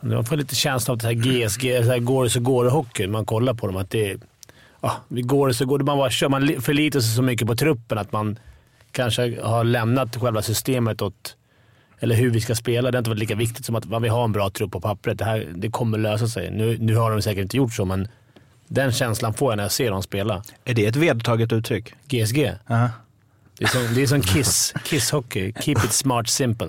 Man får lite känsla av att det här GSG, så här går det så går det hockey. Man kollar på dem att det. Ja, går det så går det. Man, bara kör, man förlitar sig så mycket på truppen att man kanske har lämnat själva systemet åt eller hur vi ska spela. Det har inte varit lika viktigt som att man vill ha en bra trupp på pappret. Det, här, det kommer lösa sig. Nu, nu har de säkert inte gjort så, men den känslan får jag när jag ser dem spela. Är det ett vedertaget uttryck? GSG? Uh -huh. Det är som, det är som Kiss, Kiss Hockey. Keep it smart simple.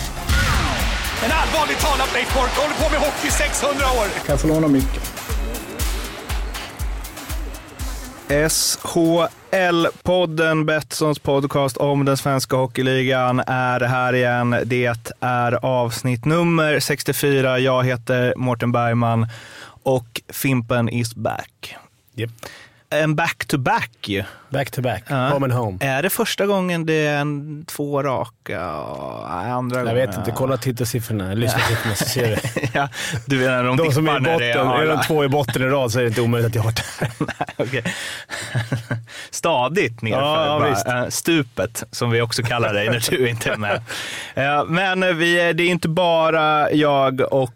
En allvarligt talat Leif Boork håller på med hockey i 600 år! Kan jag få låna micken? SHL-podden, Betssons podcast om den svenska hockeyligan, är här igen. Det är avsnitt nummer 64. Jag heter Mårten Bergman och Fimpen is back. Yep. En back-to-back ju. Back-to-back, ja. home and home. Är det första gången det är en, två raka? Nej, andra Jag gången. vet inte, kolla tittarsiffrorna, lyssnarsiffrorna så ser du. ja, du menar de, de som är i botten, är, är de två i botten i rad så är det inte omöjligt att jag har det. Nej, okay. Stadigt nerför. Ja, bara, stupet, som vi också kallar dig när du inte är med. Men vi, det är inte bara jag och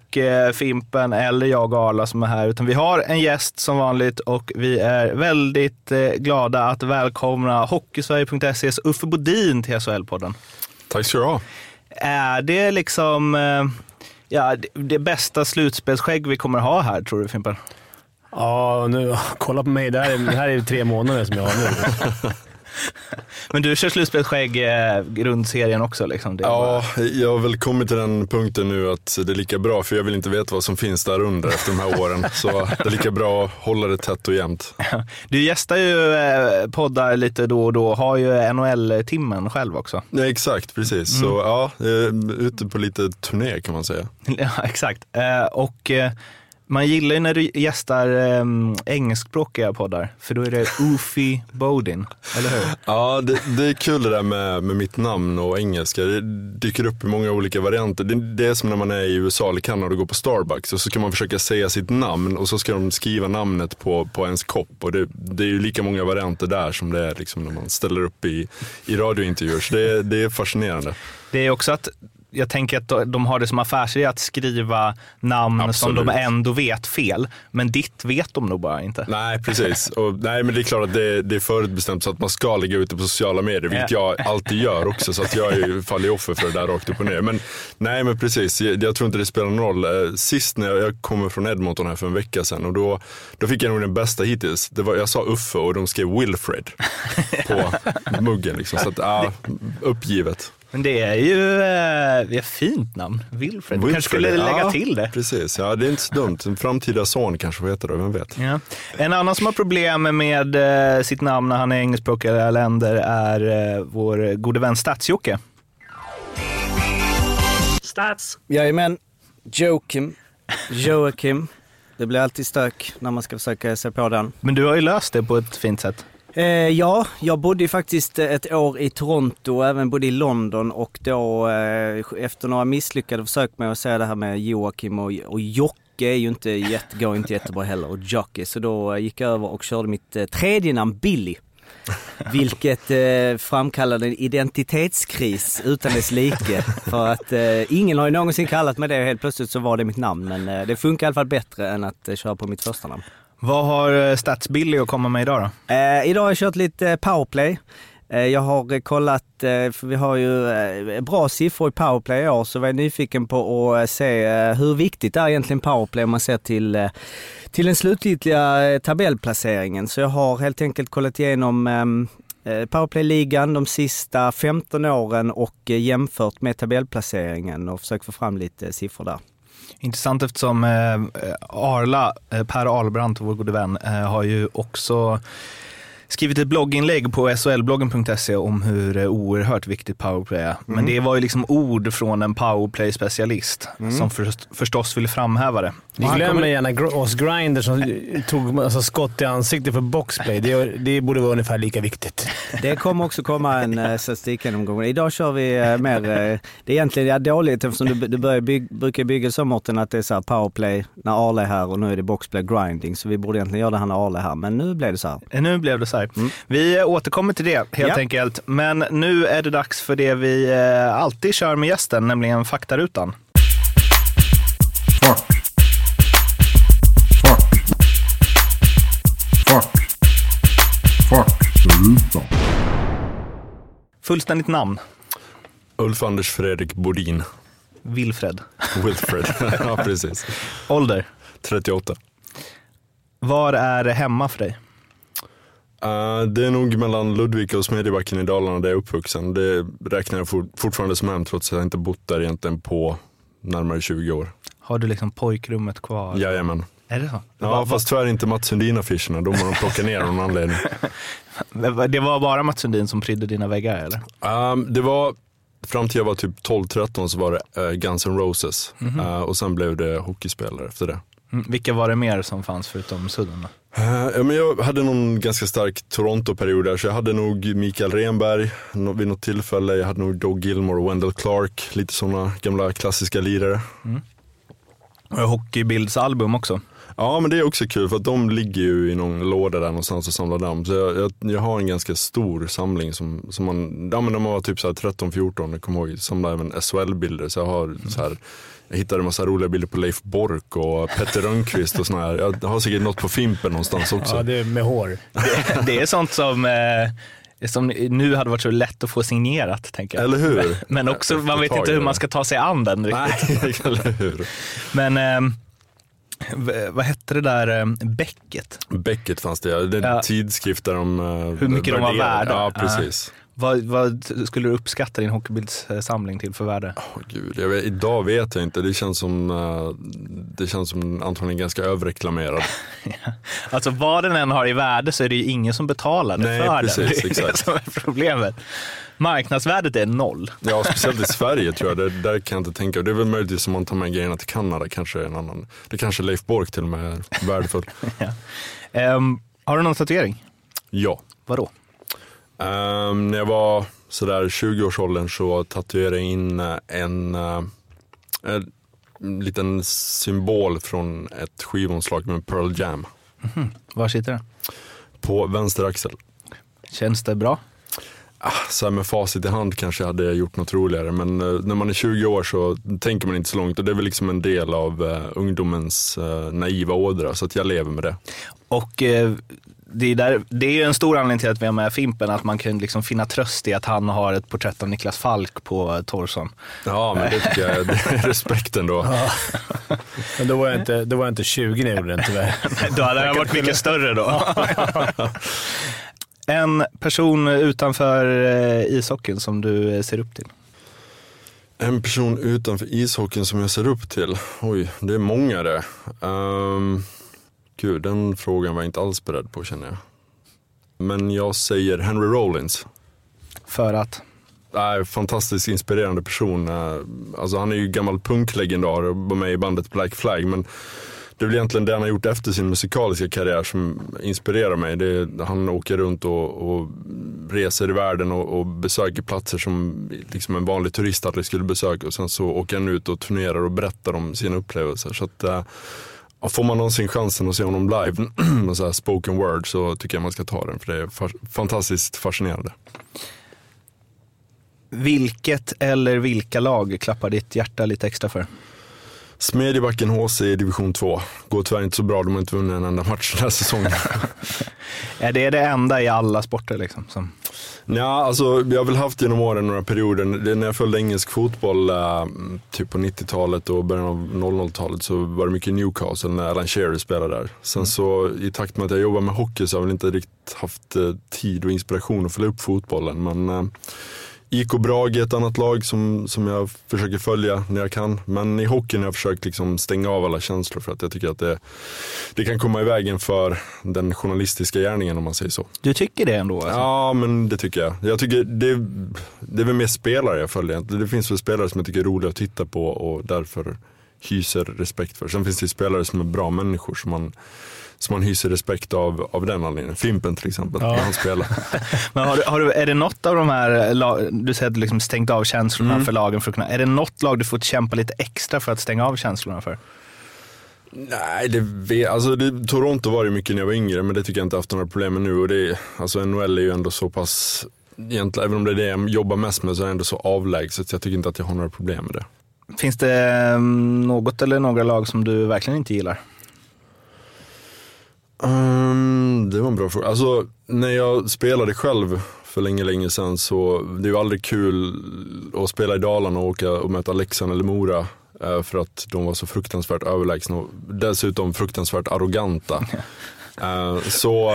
Fimpen eller jag och Arla som är här, utan vi har en gäst som vanligt och vi är väldigt glada att välkomna Hockeysverige.ses Uffe Bodin till SHL-podden. Tack ska du ha. Är det liksom ja, det bästa slutspelsskägg vi kommer ha här, tror du Fimpen? Ja, nu, kolla på mig. Det här är, det här är tre månader som jag har nu. Men du kör slutspelsskägg eh, grundserien också? Liksom. ja, bara... jag har väl kommit till den punkten nu att det är lika bra, för jag vill inte veta vad som finns där under efter de här åren. Så det är lika bra att hålla det tätt och jämnt. Du gästar ju eh, poddar lite då och då, har ju NHL-timmen själv också. Ja, exakt, precis. Mm. Så ja, ute på lite turné kan man säga. Ja, exakt. Eh, och man gillar ju när du gästar um, engelskspråkiga poddar, för då är det Ufi Bodin, eller hur? Ja, det, det, är kul det där med, med mitt namn och engelska. Det dyker upp i många olika varianter. Det, det, är som när man är i USA eller Kanada och går på Starbucks och så ska man försöka säga sitt namn och så ska de skriva namnet på, på ens kopp. Och det, det är ju lika många varianter där som det är liksom när man ställer upp i, i radiointervjuer. Så det, det är fascinerande. Det är också att jag tänker att de har det som affärsidé att skriva namn Absolut. som de ändå vet fel. Men ditt vet de nog bara inte. Nej, precis. Och, nej, men det är klart att det, det är förutbestämt så att man ska lägga ut det på sociala medier, vilket jag alltid gör också. Så att jag är, faller offer för det där rakt upp och ner. Men nej, men precis. Jag, jag tror inte det spelar någon roll. Sist när jag, jag kommer från Edmonton här för en vecka sedan och då, då fick jag nog den bästa hittills. Det var, jag sa Uffe och de skrev Wilfred på muggen. Liksom. Så att, ah, uppgivet. Men det är ju eh, ett fint namn. Wilfred. Du kanske skulle lägga ja, till det. Precis, ja det är inte så dumt. En framtida son kanske får heta det, vem vet. Ja. En annan som har problem med eh, sitt namn när han är engelskspråkiga länder är eh, vår gode vän Stats-Jocke. Stats. Jajamän. Joakim. Joakim. Det blir alltid stök när man ska försöka sig på den. Men du har ju löst det på ett fint sätt. Eh, ja, jag bodde ju faktiskt eh, ett år i Toronto och även bodde i London och då eh, efter några misslyckade försök med att säga det här med Joakim och, och Jocke är ju inte jätte, går inte jättebra heller och Jocke så då eh, gick jag över och körde mitt eh, tredje namn Billy. Vilket eh, framkallade en identitetskris utan dess like. För att eh, ingen har ju någonsin kallat mig det och helt plötsligt så var det mitt namn. Men eh, det funkar i alla fall bättre än att eh, köra på mitt första namn. Vad har eh, Statsbilly att komma med idag då? Eh, idag har jag kört lite eh, powerplay. Eh, jag har kollat, för vi har ju bra siffror i powerplay i år, så var jag nyfiken på att se hur viktigt är egentligen powerplay om man ser till, till den slutgiltiga tabellplaceringen. Så jag har helt enkelt kollat igenom powerplayligan Powerplay-ligan de sista 15 åren och jämfört med tabellplaceringen och försökt få fram lite siffror där. Intressant eftersom eh, Arla, eh, Per Ahlbrandt, vår gode vän, eh, har ju också skrivit ett blogginlägg på solbloggen.se om hur eh, oerhört viktigt powerplay är. Men Mm. det var ju liksom ord från en powerplay-specialist som först, förstås ville framhäva det. Ni glömmer gärna oss grinders som tog alltså, skott i ansiktet för boxplay. Det, det borde vara ungefär lika viktigt. Det kommer också komma en uh, statistikgenomgång. Idag kör vi eh, mer, eh, det är egentligen ja, dåligt eftersom du, du börjar bygg, brukar bygga så Mårten att det är så här powerplay när Arle är här och nu är det boxplay grinding. Så vi borde egentligen göra det här när Arle är här, men nu blev det så här. Eh, Nu blev det så här. Vi eh, återkommer till det helt Ja. enkelt. Men nu är det dags för det vi eh, alltid kör med gästen, nämligen faktarutan. Fuck. Fuck. Fuck. Ruta. Fullständigt namn? Ulf Anders Fredrik Bodin. Wilfred. Wilfred. ja, precis. Ålder? 38. Var är hemma för dig? Eh, det är nog mellan Ludvika och Smedjebacken i Dalarna där jag är uppvuxen. Det räknar jag for, fortfarande som hem trots att jag inte bott där egentligen på närmare 20 år. Har du liksom pojkrummet kvar? Jajamän. Är det så? Ja, fast tyvärr inte Mats Sundin-affischerna. De har de plockat ner av någon anledning. Det var bara Mats Sundin som prydde dina väggar eller? Um, det var, fram till jag var typ 12-13 så var det uh, Guns N' Roses. Eh, och sen blev det hockeyspelare efter det. Mm. Vilka var det mer som fanns förutom Sudden? Eh, ja, men jag hade någon ganska stark Toronto-period där, så jag hade nog Mikael Renberg vid något tillfälle. Jag hade nog Doug Gilmore och Wendell Clark, lite sådana gamla klassiska lirare. Och Hockeybildsalbum också. Ja, men det är också kul för att de ligger ju i någon låda där någonstans och samlar damm. Så jag, jag, jag har en ganska stor samling som, som man, ja men när man var typ så här 13-14, jag kommer ihåg, samlade även SHL-bilder. Så jag har så här, jag hittade en massa roliga bilder på Leif Bork och Petter Rönnqvist och såna här. Jag har säkert något på Fimpen någonstans också. Ja, det är med hår. Det, det är sånt som, eh, som nu hade varit så lätt att få signerat, tänker jag. Eller hur? Men också, man vet inte hur man ska ta sig an den riktigt. Nej, eller hur? Men eh, vad hette det där eh, bäcket? Becket fanns det, ja. det är en Ja. tidskrift där de eh, Hur mycket de var värda. Ja, precis. Vad, vad skulle du uppskatta din hockeybildssamling till för värde? Åh, gud, vet, idag vet jag inte. Det känns som, eh, det känns som antagligen ganska överreklamerad. Alltså vad den än har i värde så är det ju ingen som betalar det Nej, för precis, den. Det är det exakt. som är problemet. Marknadsvärdet är noll. Ja, speciellt i Sverige tror jag. Det, där kan jag inte tänka. Det är väl möjligtvis om man tar med grejerna till Kanada kanske en annan. Det kanske Leif Bork till och med är värdefull. Ehm, har du någon tatuering? Ja. Vadå? Ehm, när jag var sådär 20-årsåldern så tatuerade jag in eh, en, eh, en liten symbol från ett skivomslag med Pearl Jam Var sitter den? på vänster axel. Känns det bra? Ah, Så här med facit i hand kanske jag hade gjort något roligare men eh, när man är 20 år så tänker man inte så långt och det är väl liksom en del av ungdomens naiva ådra så att jag lever med det. Och eh, det, är där, det är ju en stor anledning till att vi har med Fimpen, att man kan liksom finna tröst i att han har ett porträtt av Niklas Falk på torson. Ja men det tycker jag är respekt ändå. Men då var jag inte, då var jag inte 20 när jag gjorde den tyvärr. Då hade jag varit mycket större då. en person utanför eh, ishockeyn som du eh, ser upp till? En person utanför ishockeyn som jag ser upp till? Oj, det är många det. Um, gud, den frågan var jag inte alls beredd på känner jag. Men jag säger Henry Rollins. För att? Nej, fantastiskt inspirerande person. Eh, Alltså, han är ju gammal punklegendar och var med i bandet Black Flag. Men det är väl egentligen det han har gjort efter sin musikaliska karriär som inspirerar mig. Det är, han åker runt och, och reser i världen och, och besöker platser som liksom en vanlig turist aldrig skulle besöka. Och sen så åker han ut och turnerar och berättar om sina upplevelser. Så att, eh, får man någonsin chansen att se honom live, med så spoken word, så tycker jag man ska ta den. För det är fa- fantastiskt fascinerande. Vilket eller vilka lag klappar ditt hjärta lite extra för? Smedjebacken HC i division 2. Går tyvärr inte så bra, de har inte vunnit en enda match den här säsongen. Är det det enda i alla sporter liksom? Som... Ja, alltså jag har väl haft genom åren några perioder, när jag följde engelsk fotboll äh, typ på 90-talet och början av 00-talet så var det mycket Newcastle när Alan Shearer spelade där. Sen så i takt med att jag jobbar med hockey så har jag väl inte riktigt haft eh, tid och inspiration att följa upp fotbollen. Men äh, IK Brage är ett annat lag som, som jag försöker följa när jag kan. Men i hockeyn har jag försökt liksom stänga av alla känslor för att jag tycker att det, det kan komma i vägen för den journalistiska gärningen om man säger så. Du tycker det ändå? Alltså? Ja, men det tycker jag. Jag tycker det, det är väl mer spelare jag följer. Det finns väl spelare som jag tycker är roliga att titta på och därför hyser respekt för. Sen finns det spelare som är bra människor som man, som man hyser respekt av, av den anledningen. Fimpen till exempel, när han spelar. Men har du, har du, är det något av de här, du säger att du liksom stängt av känslorna Mm. för lagen för att kunna, är det något lag du fått kämpa lite extra för att stänga av känslorna för? Nej, det, vet- alltså det, Toronto var det mycket när jag var yngre, men det tycker jag inte haft några problem med nu. Och det, alltså NHL är ju ändå så pass, egentligen, även om det är det jag jobbar mest med, så är det ändå så avlägset. Så jag tycker inte att jag har några problem med det. Finns det mm, något eller några lag som du verkligen inte gillar? Um, det var en bra fråga. Alltså, när jag spelade själv för länge, länge sedan så det är ju aldrig kul att spela i Dalarna och åka och möta Leksand eller Mora. Eh, för att de var så fruktansvärt överlägsna och dessutom fruktansvärt arroganta. Eh, Så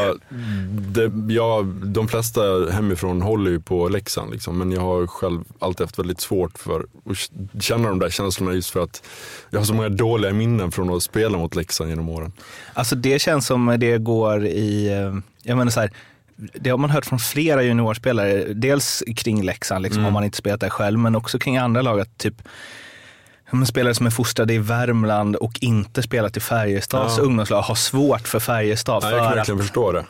det, ja, de flesta hemifrån håller ju på Leksand liksom, men jag har själv alltid haft väldigt svårt för att känna de där känslorna just för att jag har så många dåliga minnen från att spela mot Leksand genom åren. Alltså det känns som det går i, eh, jag menar så här, det har man hört från flera juniorspelare, dels kring Leksand, liksom, Mm. om man inte spelat där själv, men också kring andra lag. Att typ, men spelare som är fostrade i Värmland och inte spelat i Färjestads Ja. ungdomslag har svårt för Färjestad Ja, jag kan verkligen förstå det.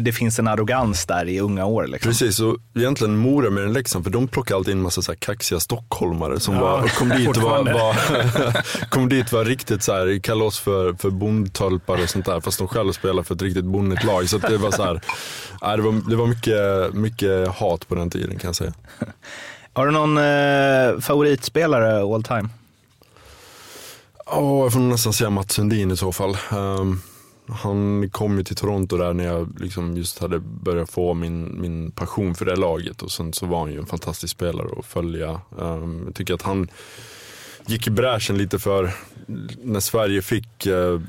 det finns en arrogans där i unga år. Liksom. Precis, och egentligen Mora mer än Leksand, för de plockar alltid in en massa så här kaxiga stockholmare som Ja, var, kom, dit var, var, kom dit var riktigt så här, kallade oss för, för bondtölpar och sånt där, fast de själva spelar för ett riktigt bonnigt lag. Så det var så här, det var, det var mycket, mycket hat på den tiden kan jag säga. Har du någon eh, favoritspelare all time? Ja, jag får nästan säga Mats Sundin i så fall. Um, han kom ju till Toronto där när jag liksom just hade börjat få min, min passion för det laget och sen så var han ju en fantastisk spelare att följa. Um, jag tycker att han gick i bräschen lite för när Sverige fick uh,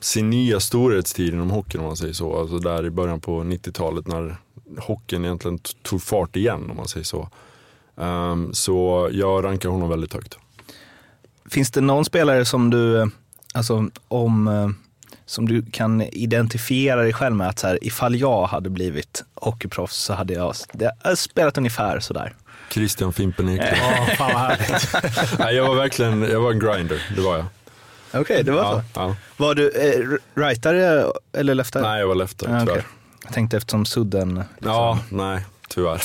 sin nya storhetstid inom hockeyn om man säger så. Alltså där i början på 90-talet när hockeyn egentligen tog fart igen om man säger så. Um, så jag rankar honom väldigt högt. Finns det någon spelare som du, eh, alltså om, eh, som du kan identifiera dig själv med att så här, ifall jag hade blivit hockeyproffs så hade jag, jag hade spelat ungefär sådär. Christian Fimpen Eklund. Ja, fan vad härligt. Nej, jag var verkligen, jag var en grinder, det var jag. Okej, det var Ja, så. ja. Var du eh, rightare eller leftare? Nej, jag var leftare Ja, tyvärr. Jag tänkte eftersom sudden. liksom. Ja, nej, tyvärr.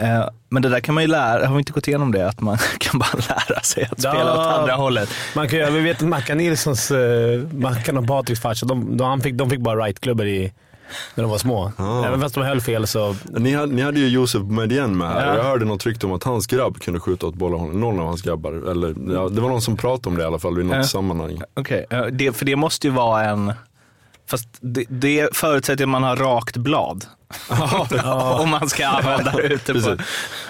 Eh, men det där kan man ju lära, har vi inte gått igenom det? Att man kan bara lära sig att spela Ja. åt andra hållet. Man kan, ju- vi vet att Mackan Nilssons, uh, Mackan och Patriks farsa, de, de, han fick, de fick bara right-klubbor i, när de var små. Ah. Även fast de höll fel så... Ni hade, ni hade ju Josef Medien med här Ja. jag hörde något rykte om att hans grabb kunde skjuta åt bollhållet. Någon av hans grabbar. Eller, ja, det var någon som pratade om det i alla fall vid något Ja. sammanhang. Okej, eh, det, för det måste ju vara en... Fast det, det förutsätter att man har rakt blad. Om man ska använda det ute på...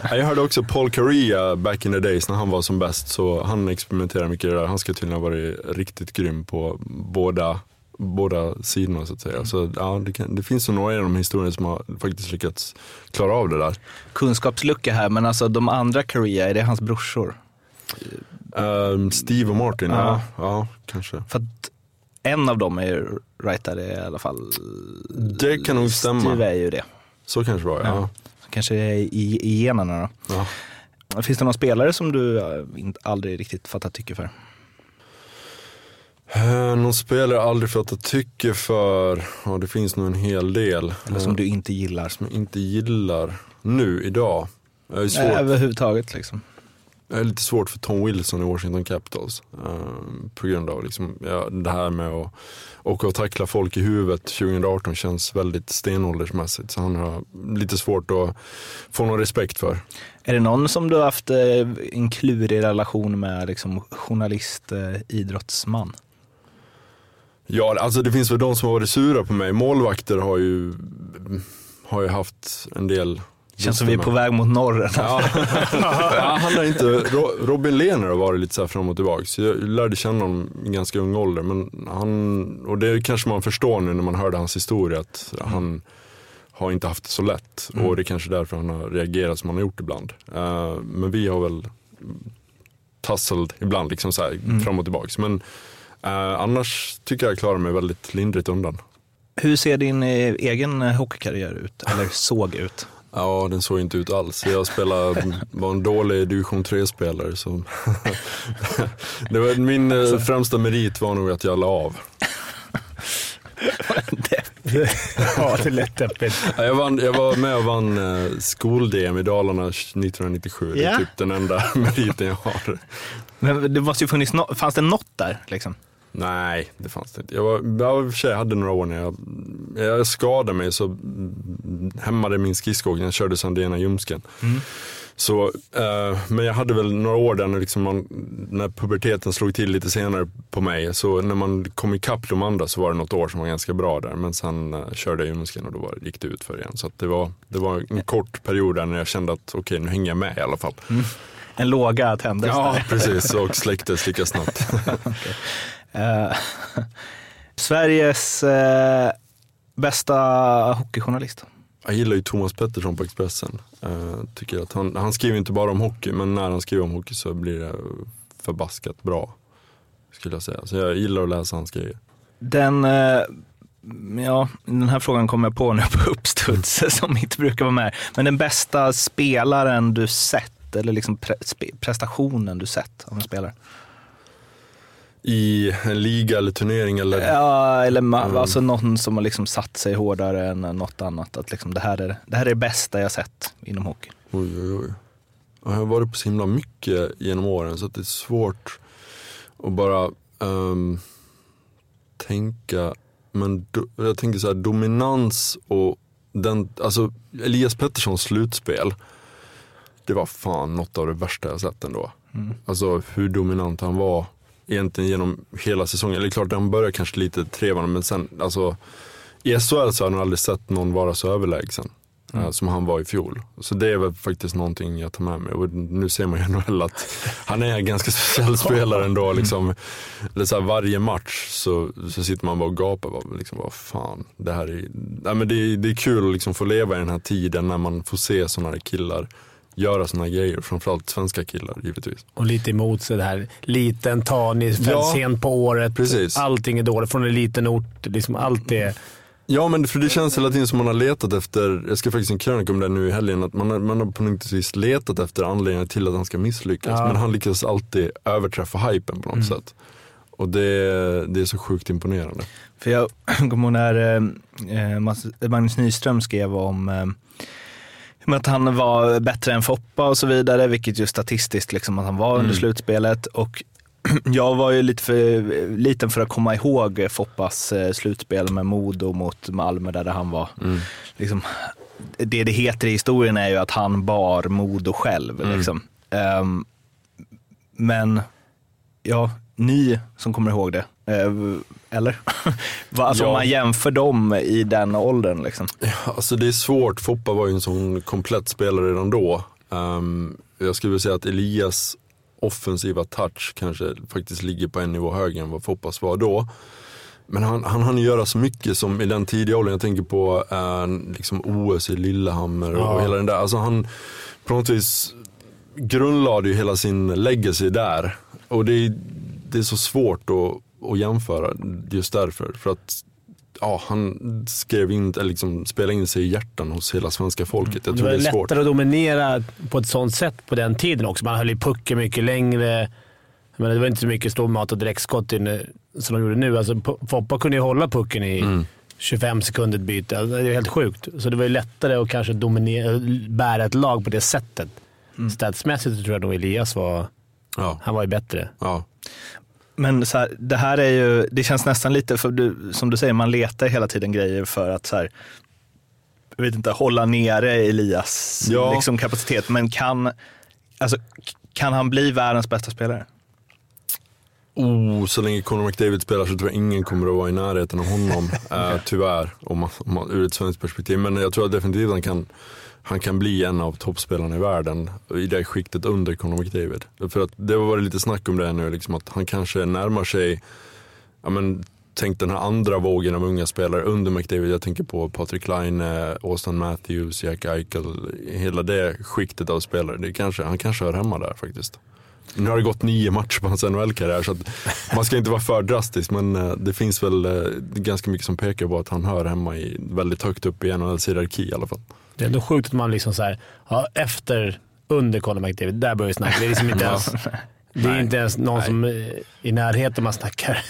Jag hörde också Paul Correa back in the days när han var som bäst. Så han experimenterar mycket i det där. Han ska tydligen ha varit riktigt grym på båda, båda sidorna så att säga. Så ja, det, kan, det finns nog några i de historierna som har faktiskt lyckats klara av det där. Kunskapslucka här, men alltså de andra Korea, är det hans brorsor? Ehm, Steve och Martin, ja. Ja. ja, kanske. För att en av dem är ju rightare i alla fall. Det kan nog stämma. Steve är ju det. Så kanske det var, ja. Kanske är i, i generna då. ja. Finns det någon spelare som du eh, inte, aldrig riktigt fattat tycke för? Eh, någon spelare jag aldrig fattat tycke för, ja det finns nog en hel del. Eller som du inte gillar? Som jag inte gillar nu, idag. Jag är, svårt, Eh, Överhuvudtaget liksom. Jag är lite svårt för Tom Wilson i Washington Capitals. eh, på grund av liksom, ja, det här med att åka och tackla folk i huvudet 2018 känns väldigt stenåldersmässigt. Så han har lite svårt att få någon respekt för. Är det någon som du har haft eh, en klurig relation med, liksom journalist, eh, idrottsman? Ja, alltså det finns väl de som har varit sura på mig. Målvakter har ju, har ju haft en del Känns som vi är på väg mot norren. Ja. ja, han har inte, Ro- Robin Lehner har varit lite så här fram och tillbaka. Så jag lärde känna honom i ganska ung ålder. Men han, och det kanske man förstår nu när man hörde hans historia. Att han har inte haft det så lätt Mm. och det är kanske därför han har reagerat som han har gjort ibland. Eh, men vi har väl tassled ibland liksom så här, Mm. fram och tillbaks. Men eh, annars tycker jag jag klarar mig väldigt lindrigt undan. Hur ser din eh, egen hockeykarriär ut? Eller såg ut? Ja, den såg inte ut alls. Jag spelade, var en dålig division 3-spelare. Så det var, min eh, främsta merit var nog att jag la av. ja, det är lätt deppigt. Ja, Jag, vann, jag var med och vann eh, skol-DM i Dalarna 1997. Det är typ den enda meriten jag har. Men det måste ju funnits no- fanns det något där liksom? Nej, det fanns det inte. Jag, var, jag, för sig hade några år när jag, jag skadade mig så mm, hämmade min skridskoåkning. Jag körde sönder ena ljumsken. Så, eh, men jag hade väl några år där när, liksom man, när puberteten slog till lite senare på mig. Så när man kom ikapp de andra så var det något år som var ganska bra där. Men sen eh, körde jag ljumsken och då var, gick det ut för igen. Så det, var, det var en kort period där när jag kände att okej, nu hänger jag med i alla fall. En låga tändes Ja, där. precis. Och släcktes lika snabbt. Eh, Sveriges eh, bästa hockeyjournalist. Jag gillar ju Thomas Pettersson på Expressen. Uh, tycker att han, han skriver inte bara om hockey, men när han skriver om hockey så blir det förbaskat bra. Skulle jag säga. Så jag gillar att läsa hans grejer. Den, eh, ja, den här frågan kommer jag på nu på uppstuds som inte brukar vara med. Men den bästa spelaren du sett eller liksom pre, prestationen du sett av en spelare? I en liga eller turnering eller? Ja, eller ma- Mm. alltså någon som har liksom satt sig hårdare än något annat. Att liksom det, här är, det här är det bästa jag sett inom hockey. Oj, oj, oj. Ja, Jag har varit på så himla mycket genom åren så att det är svårt att bara ehm, tänka. Men do, jag tänker så här, dominans och den, alltså Elias Petterssons slutspel. Det var fan något av det värsta jag sett ändå. Alltså hur dominant han var egentligen genom hela säsongen. Eller klart, han började kanske lite trevande men sen, alltså i SHL så har nog aldrig sett någon vara så överlägsen. eh, Som han var i fjol. Så det är väl faktiskt någonting jag tar med mig. Och nu ser man ju NHL att han är en ganska speciell spelare ändå. Liksom, eller så här, varje match så, så sitter man bara och gapar. Vad, liksom, vad fan, det här är, nej, men det, är, det är kul att liksom få leva i den här tiden när man får se sådana här killar göra sådana grejer. Framförallt svenska killar givetvis. Och lite emot sig det här. Liten, tanig, Ja, sent på året. precis. Allting är dåligt. Från en liten ort. Liksom allt är... Ja men för det känns hela tiden som man har letat efter, jag ska faktiskt en krönika om det nu i helgen, att man har, man har på något vis letat efter anledningar till att han ska misslyckas. Ja. Men han lyckas alltid överträffa hypen på något sätt. Och det, det är så sjukt imponerande. För jag kommer ihåg när eh, eh, Magnus Nyström skrev om eh, om att han var bättre än Foppa och så vidare, vilket ju statistiskt liksom att han var under Mm. slutspelet. Och jag var ju lite för liten för att komma ihåg Foppas eh, slutspel med Modo mot Malmö där han var. Mm. Liksom, det det heter i historien är ju att han bar Modo själv. Mm. Liksom. Ehm, men ja, ni som kommer ihåg det, eller? Va, alltså Ja. om man jämför dem i den åldern. Liksom. Alltså det är svårt, Foppa var ju en sån komplett spelare redan då. Ehm, jag skulle vilja säga att Elias offensiva touch kanske faktiskt ligger på en nivå högre än vad Foppas var då. Men han, han hann göra så mycket som i den tidiga åldern. Jag tänker på eh, liksom OS i Lillehammer och, Ja. och hela den där. Alltså han på något vis grundlade ju hela sin legacy där. Och det är, det är så svårt att, att jämföra just därför. För att ja, han skrev in, eller liksom spelade in sig i hjärtan hos hela svenska folket. Jag Det tror var det är svårt. lättare att dominera på ett sånt sätt på den tiden också. Man höll i pucken mycket längre. Men det var inte så mycket stormat och direktskott in, som de gjorde nu. Alltså, Foppa kunde ju hålla pucken i Mm. 25 sekunder ett byte. Alltså, det är helt sjukt. Så det var ju lättare att kanske dominera, bära ett lag på det sättet. Statsmässigt så tror jag nog Elias var, Ja, han var ju bättre. ja. Men så här, det här är ju, det känns nästan lite, för du, som du säger, man letar hela tiden grejer för att så här, jag vet inte, hålla nere Elias Ja. liksom, kapacitet. Men kan, alltså, kan han bli världens bästa spelare? Oh, så länge Conor McDavid spelar så tror jag ingen kommer att vara i närheten av honom. eh, tyvärr, om man, om man, ur ett svenskt perspektiv. Men jag tror att definitivt han kan, han kan bli en av toppspelarna i världen i det skiktet under Conor McDavid. För att det har varit lite snack om det nu, liksom, att han kanske närmar sig ja, men, tänk den här andra vågen av unga spelare under McDavid. Jag tänker på Patrik Line, Austin Matthews, Jack Eichel. Hela det skiktet av spelare. Det kanske, han kanske hör hemma där faktiskt. Nu har det gått nio matcher på hans NHL-karriär så man ska inte vara för drastisk men eh, det finns väl eh, ganska mycket som pekar på att han hör hemma i, väldigt högt upp i NHLs hierarki i alla fall. Det är ändå sjukt att man liksom så här, ja, efter, under Conor McDavid, där börjar vi snacka. Det är liksom inte ens, det är inte ens någon Nej. som är i närheten man snackar.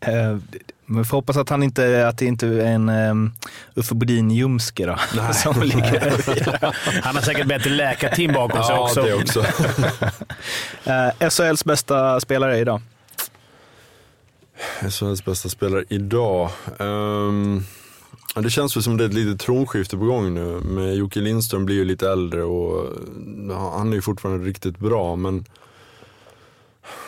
Eh, Men vi får hoppas att, han inte, att det inte är en um, Uffe Bodin-ljumske då. Som ligger Han har säkert bättre läkarteam bakom sig Ja, också. det också. eh, SHLs bästa spelare idag. SHLs bästa spelare idag. Ehm, ja, det känns väl som det är ett litet tronskifte på gång nu. Men Jocke Lindström blir ju lite äldre och ja, han är ju fortfarande riktigt bra. Men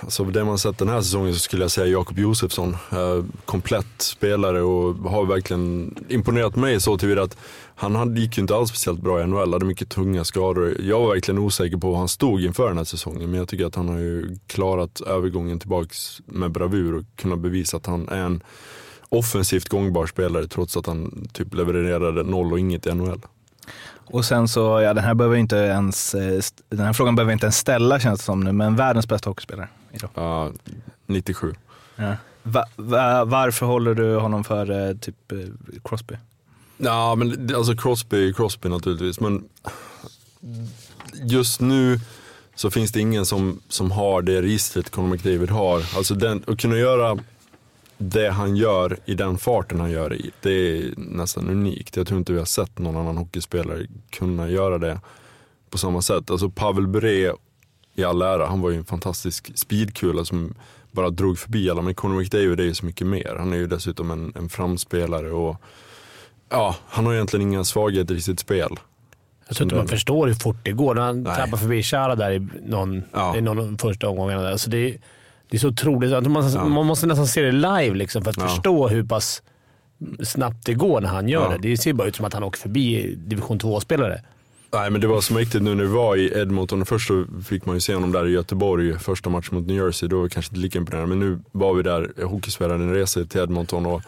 alltså, det man sett den här säsongen så skulle jag säga Jakob Josefsson. Eh, komplett spelare och har verkligen imponerat mig så tillvida att han hade, gick ju inte alls speciellt bra i NHL, hade mycket tunga skador. Jag var verkligen osäker på hur han stod inför den här säsongen men jag tycker att han har ju klarat övergången tillbaks med bravur och kunnat bevisa att han är en offensivt gångbar spelare trots att han typ levererade noll och inget i NHL. Och sen så, ja den här behöver inte ens, eh, den här frågan behöver vi inte ens ställa känns det som nu, men världens bästa hockeyspelare idag. Ja, 97. Ja. Va, va, varför håller du honom för eh, typ eh, Crosby? Ja, men alltså Crosby är Crosby naturligtvis. Men just nu så finns det ingen som, som har det registret Conor McDavid har. Alltså den, att kunna göra det han gör i den farten han gör i, det är nästan unikt. Jag tror inte vi har sett någon annan hockeyspelare kunna göra det på samma sätt. Alltså Pavel Bure i all ära, han var ju en fantastisk speedkula som bara drog förbi alla. Men Conor McDavid är ju så mycket mer. Han är ju dessutom en, en framspelare och ja, han har egentligen inga svagheter i sitt spel. Jag tror inte man förstår hur fort det går. När han Nej. trappar förbi Chara där i någon, Ja. i någon första omgångarna. Där. Alltså det, är, det är så otroligt. Tror Man, Ja. man måste nästan se det live liksom för att Ja. förstå hur pass snabbt det går när han gör Ja. det. Det ser bara ut som att han åker förbi division 2-spelare. Nej men det var så mäktigt nu när vi var i Edmonton. Först så fick man ju se honom där i Göteborg, första matchen mot New Jersey. Då var det kanske inte lika imponerande. Men nu var vi där, Hockeysverige en resa till Edmonton och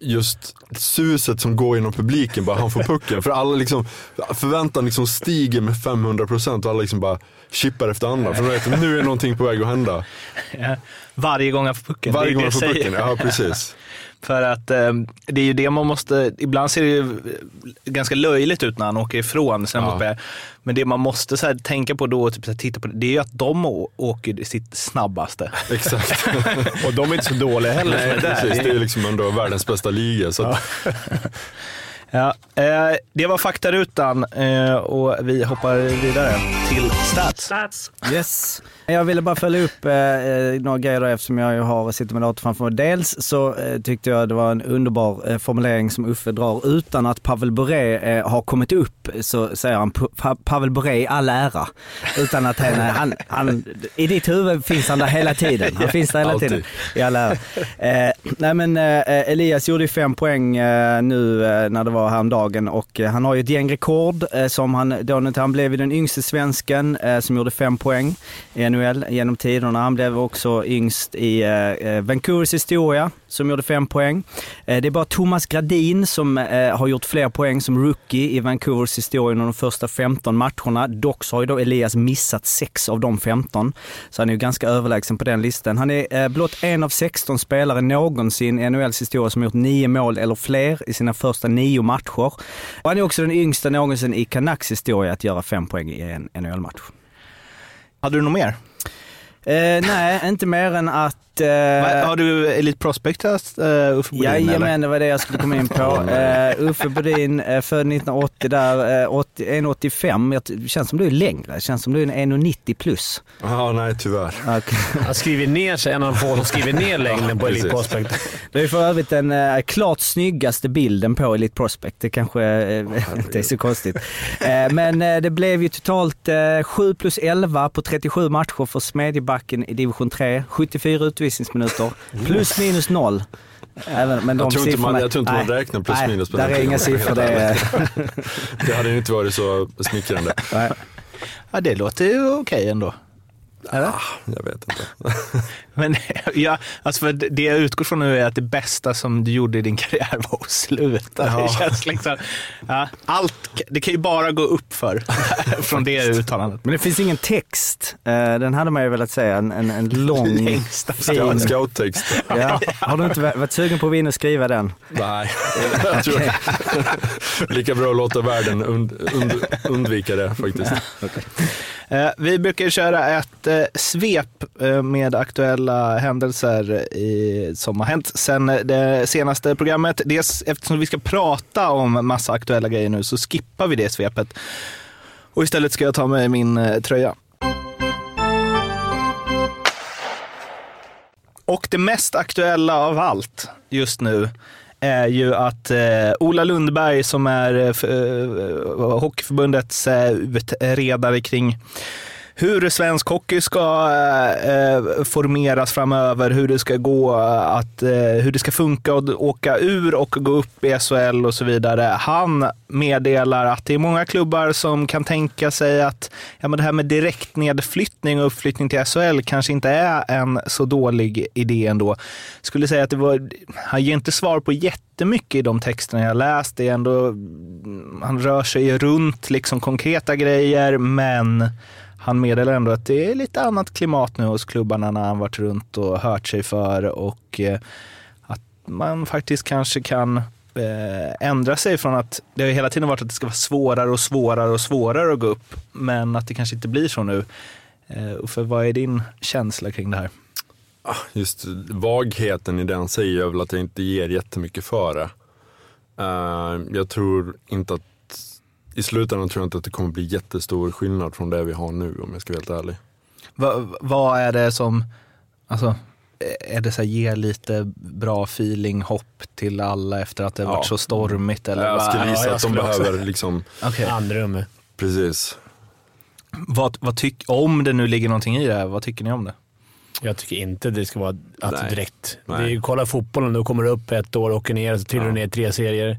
just suset som går genom publiken, bara han får pucken. För alla liksom, förväntan liksom stiger med 500% och alla liksom bara chippar efter andra. För de vet att nu är någonting på väg att hända. Ja. Varje gång han får pucken. Varje gång han får pucken, ja precis. För att eh, det är ju det man måste, ibland ser det ju ganska löjligt ut när han åker ifrån sina Ja. motspelare. Men det man måste så här, tänka på då, typ, så här, titta på, det är ju att de åker sitt snabbaste. Exakt. Och de är inte så dåliga heller. Nej, precis. Det är liksom ändå världens bästa liga. Så att, Ja, eh, det var faktarutan eh, och vi hoppar vidare till stats. Yes. Jag ville bara följa upp eh, eh, några grejer då, eftersom jag ju har, sitter med datorn framför mig. Dels så eh, tyckte jag det var en underbar eh, formulering som Uffe drar. Utan att Pavel Bure eh, har kommit upp så säger han "Pa- Pa- Pavel Bure i all ära. Utan att han, han, han, i ditt huvud finns han där hela tiden. Han finns där hela Alltid. tiden. I all ära. Eh, nej men eh, Elias gjorde ju fem poäng eh, nu eh, när det var häromdagen och eh, han har ju ett gäng rekord eh, som han, då när han blev ju den yngste svensken eh, som gjorde fem poäng i NHL genom tiderna. Han blev också yngst i Vancouvers historia som gjorde fem poäng. Eh, det är bara Thomas Gradin som eh, har gjort fler poäng som rookie i Vancouvers historia under de första 15 matcherna. Dock så har ju då Elias missat sex av de 15. Så han är ju ganska överlägsen på den listan. Han är eh, blott en av 16 spelare någonsin i NHLs historia som gjort nio mål eller fler i sina första nio matcher. Och han är också den yngsta någonsin i Canucks historia att göra fem poäng i en NHL-match. Hade du något mer? Eh, nej, inte mer än att... Eh, Va- Har du Elite Prospect uh, Uffe Bodin? eller? Jajamän, det var det jag skulle komma in på. Uh, Uffe Bodin, uh, född 1980 där, uh, 80, 1,85. Jag t- Det känns som du är längre. Det känns som du är en 1,90 plus. ja, nej tyvärr. Han skriver ner sig, en av de få som skriver ner längden på Elite. Prospect. Det är för övrigt den uh, klart snyggaste bilden på Elite Prospect. Det kanske uh, inte är så konstigt. Uh, men uh, det blev ju totalt uh, 7 plus 11 på 37 matcher för Smedjebacken i division 3. 74 utvisningsminuter. Plus minus noll. Även, men de Jag tror inte man- siffrorna- jag tror inte man Nej. räknar plus Nej, minus på där den är tiden, inga siffror. Det är, Det hade ju inte varit så smickrande. nej. Ja, det låter ju okej ändå. Eller? Ah, jag vet inte. Men ja, alltså för det jag utgår från nu är att det bästa som du gjorde i din karriär var att sluta. Ja. Det känns liksom, ja, allt, det kan ju bara gå upp för från det uttalandet. Men det finns ingen text. Eh, Den hade man ju velat säga, en, en, en lång, Längsta fin. Scouttext. Ja. Har du inte varit sugen på att in och skriva den? Nej, jag tror lika bra att låta världen und, und, undvika det faktiskt. Eh, Eh, vi brukar köra ett eh, svep eh, med aktuella händelser i, som har hänt sen det senaste programmet. Dels eftersom vi ska prata om massa aktuella grejer nu så skippar vi det svepet. Och istället ska jag ta med min tröja. Och det mest aktuella av allt just nu är ju att eh, Ola Lundberg som är eh, eh Hockeyförbundets eh, utredare kring hur svensk hockey ska eh, eh, formeras framöver, hur det ska gå eh, att, eh, hur det ska funka att åka ur och gå upp i SHL och så vidare. Han meddelar att det är många klubbar som kan tänka sig att ja, men det här med direktnedflyttning och uppflyttning till SHL kanske inte är en så dålig idé ändå. Skulle säga att det var, han ger inte svar på jättemycket i de texterna jag läst. Det är ändå, han rör sig runt liksom konkreta grejer, men han meddelar ändå att det är lite annat klimat nu hos klubbarna när han varit runt och hört sig för och eh, att man faktiskt kanske kan eh, ändra sig från att det har hela tiden varit att det ska vara svårare och svårare och svårare att gå upp, men att det kanske inte blir så nu. Eh, för vad är din känsla kring det här? Ah, just vagheten i den säger jag väl att jag inte ger jättemycket för det. Jag tror inte att, i slutändan tror jag inte att det kommer bli jättestor skillnad från det vi har nu om jag ska vara helt ärlig. Va, vad är det som, alltså, är det så här, ge lite bra feeling, hopp till alla efter att det har Ja. varit så stormigt? Eller jag vad- skulle gissa jag att de skulle också- behöver liksom, Okej. Andrummet. precis. Vad, vad tyck, om det nu ligger någonting i det här, vad tycker ni om det? Jag tycker inte det ska vara att Nej. direkt. Nej. Det är, kolla fotbollen, då kommer du upp ett år, åker ner, så trillar du ner tre serier.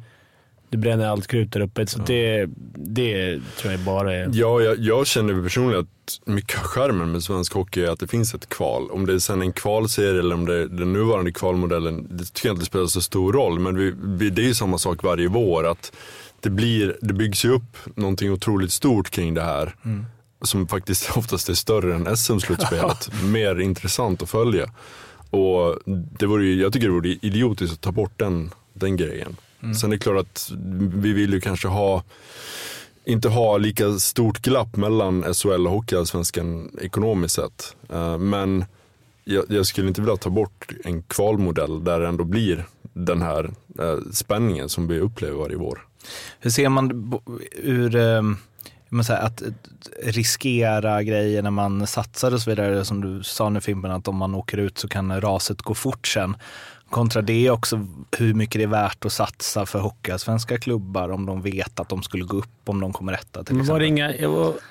Du bränner allt krut där uppe. Så det, det tror jag bara är... Ja, jag, jag känner personligen att mycket av skärmen med svensk hockey är att det finns ett kval. Om det är sen en kvalserie eller om det är den nuvarande kvalmodellen, det tycker jag inte spelar så stor roll. Men vi, vi, det är ju samma sak varje vår. att det, blir, det byggs ju upp någonting otroligt stort kring det här. Som faktiskt oftast är större än SM-slutspelet. Mer intressant att följa. Och det vore ju, jag tycker det vore idiotiskt att ta bort den, den grejen. Sen är det klart att vi vill ju kanske ha inte ha lika stort glapp mellan SHL och Hockeyallsvenskan ekonomiskt sett. Eh, Men jag, skulle inte vilja ta bort en kvalmodell där det ändå blir den här eh, spänningen som vi upplever varje vår. Hur ser man ur eh, att riskera grejer när man satsar och så vidare, som du sa nu Fimpen, att om man åker ut så kan raset gå fort sen. Kontra det också hur mycket det är värt att satsa för hockeyallsvenska klubbar om de vet att de skulle gå upp om de kommer rätta till Men var, det inga,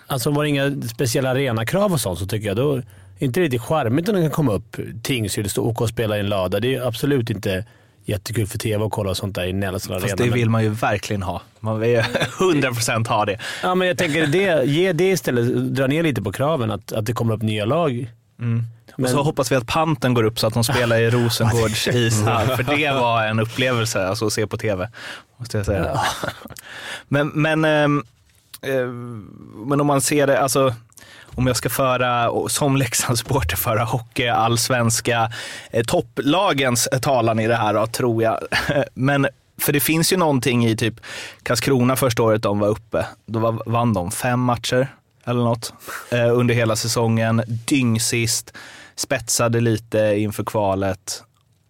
alltså var det inga speciella arenakrav och sånt så tycker jag då inte riktigt charmigt om de kan komma upp Tingsryd och åka och spela i en lada. Det är absolut inte jättekul för tv att kolla sånt där i Nelson Arena. Fast det vill man ju verkligen ha. Man vill ju 100% ha det. Ja, men jag tänker det, ge det istället. Dra ner lite på kraven, att, att det kommer upp nya lag. Och så hoppas vi att panten går upp så att de spelar i Rosengårds ishall. För det var en upplevelse alltså, att se på tv. Måste jag säga. Men, men, ehm, eh, men om man ser det, alltså om jag ska föra, som Leksandssupporter, föra hockey, allsvenska, eh, topplagens talan i det här då, tror jag. Men för det finns ju någonting i typ Karlskrona första året de var uppe. Då var, vann de fem matcher eller något eh, under hela säsongen. Dyngsist, spetsade lite inför kvalet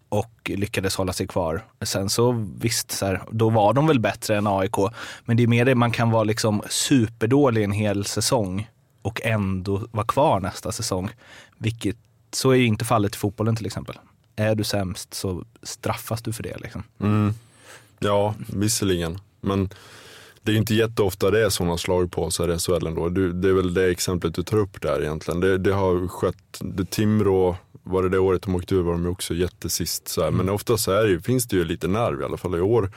och lyckades hålla sig kvar. Sen så visst, så här, då var de väl bättre än AIK. Men det är mer det, man kan vara liksom superdålig en hel säsong och ändå vara kvar nästa säsong. Vilket, så är ju inte fallet i fotbollen till exempel. Är du sämst så straffas du för det. Liksom. Mm. Ja, visserligen. Men det är inte jätteofta det är sådana slag på sig i SHL ändå. Du, det är väl det exemplet du tar upp där egentligen. Det, det har skett, det Timrå, var det det året de åkte ur var de ju också jättesist. Så här. Men ofta så är det, finns det ju lite nerv i alla fall i år.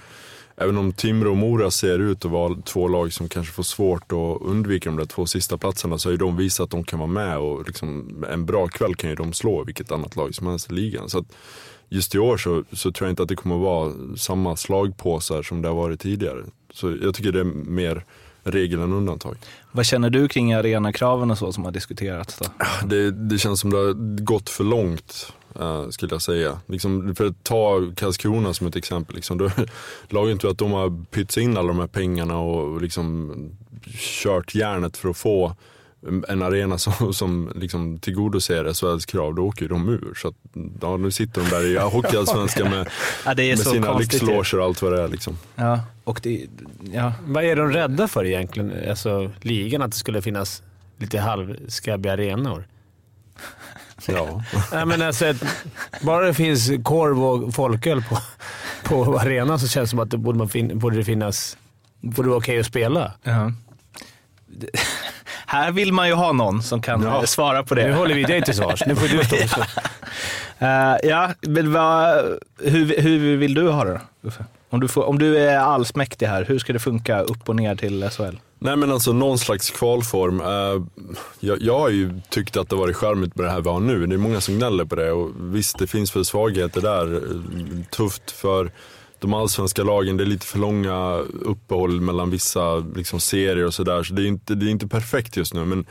även om Timrå och Mora ser ut att vara två lag som kanske får svårt att undvika de där två sista platserna så har ju de visat att de kan vara med och liksom, en bra kväll kan ju de slå vilket annat lag som helst i ligan. Så att just i år så, så tror jag inte att det kommer att vara samma slagpåsar som det har varit tidigare. Så jag tycker det är mer regel än undantag. Vad känner du kring arenakraven och så som har diskuterats? Då? Det, det känns som det har gått för långt. Uh, skulle jag säga. Liksom, för att ta Karlskrona som ett exempel. Liksom, då, laget inte att de har pytsat in alla de här pengarna och liksom, kört järnet för att få en arena som, som liksom tillgodoser SHLs krav, då åker ju de ur. Så att, ja, nu sitter de där i Hockeyallsvenskan med, ja, med sina lyxloger och allt vad det är. Liksom. Ja, och det, ja. Vad är de rädda för egentligen? Alltså ligan, att det skulle finnas lite halvskabbiga arenor? Ja. Nej, men alltså, bara det finns korv och folköl på, på arenan så känns det som att det borde, man fin, borde det finnas borde vara okej okay att spela. Ja. Här vill man ju ha någon som kan ja. svara på det. Nu håller vi dig till svars. Nu får du stå ja. Uh, ja, men vad, hur, hur vill du ha det då, om du, får, om du är allsmäktig här, hur ska det funka upp och ner till SHL? Nej men alltså någon slags kvalform. Eh, jag, jag har ju tyckt att det varit charmigt med det här vi har nu. Det är många som gnäller på det och visst det finns väl svagheter där. Eh, tufft för de allsvenska lagen, det är lite för långa uppehåll mellan vissa liksom, serier och sådär. Så det är, inte, det är inte perfekt just nu. Men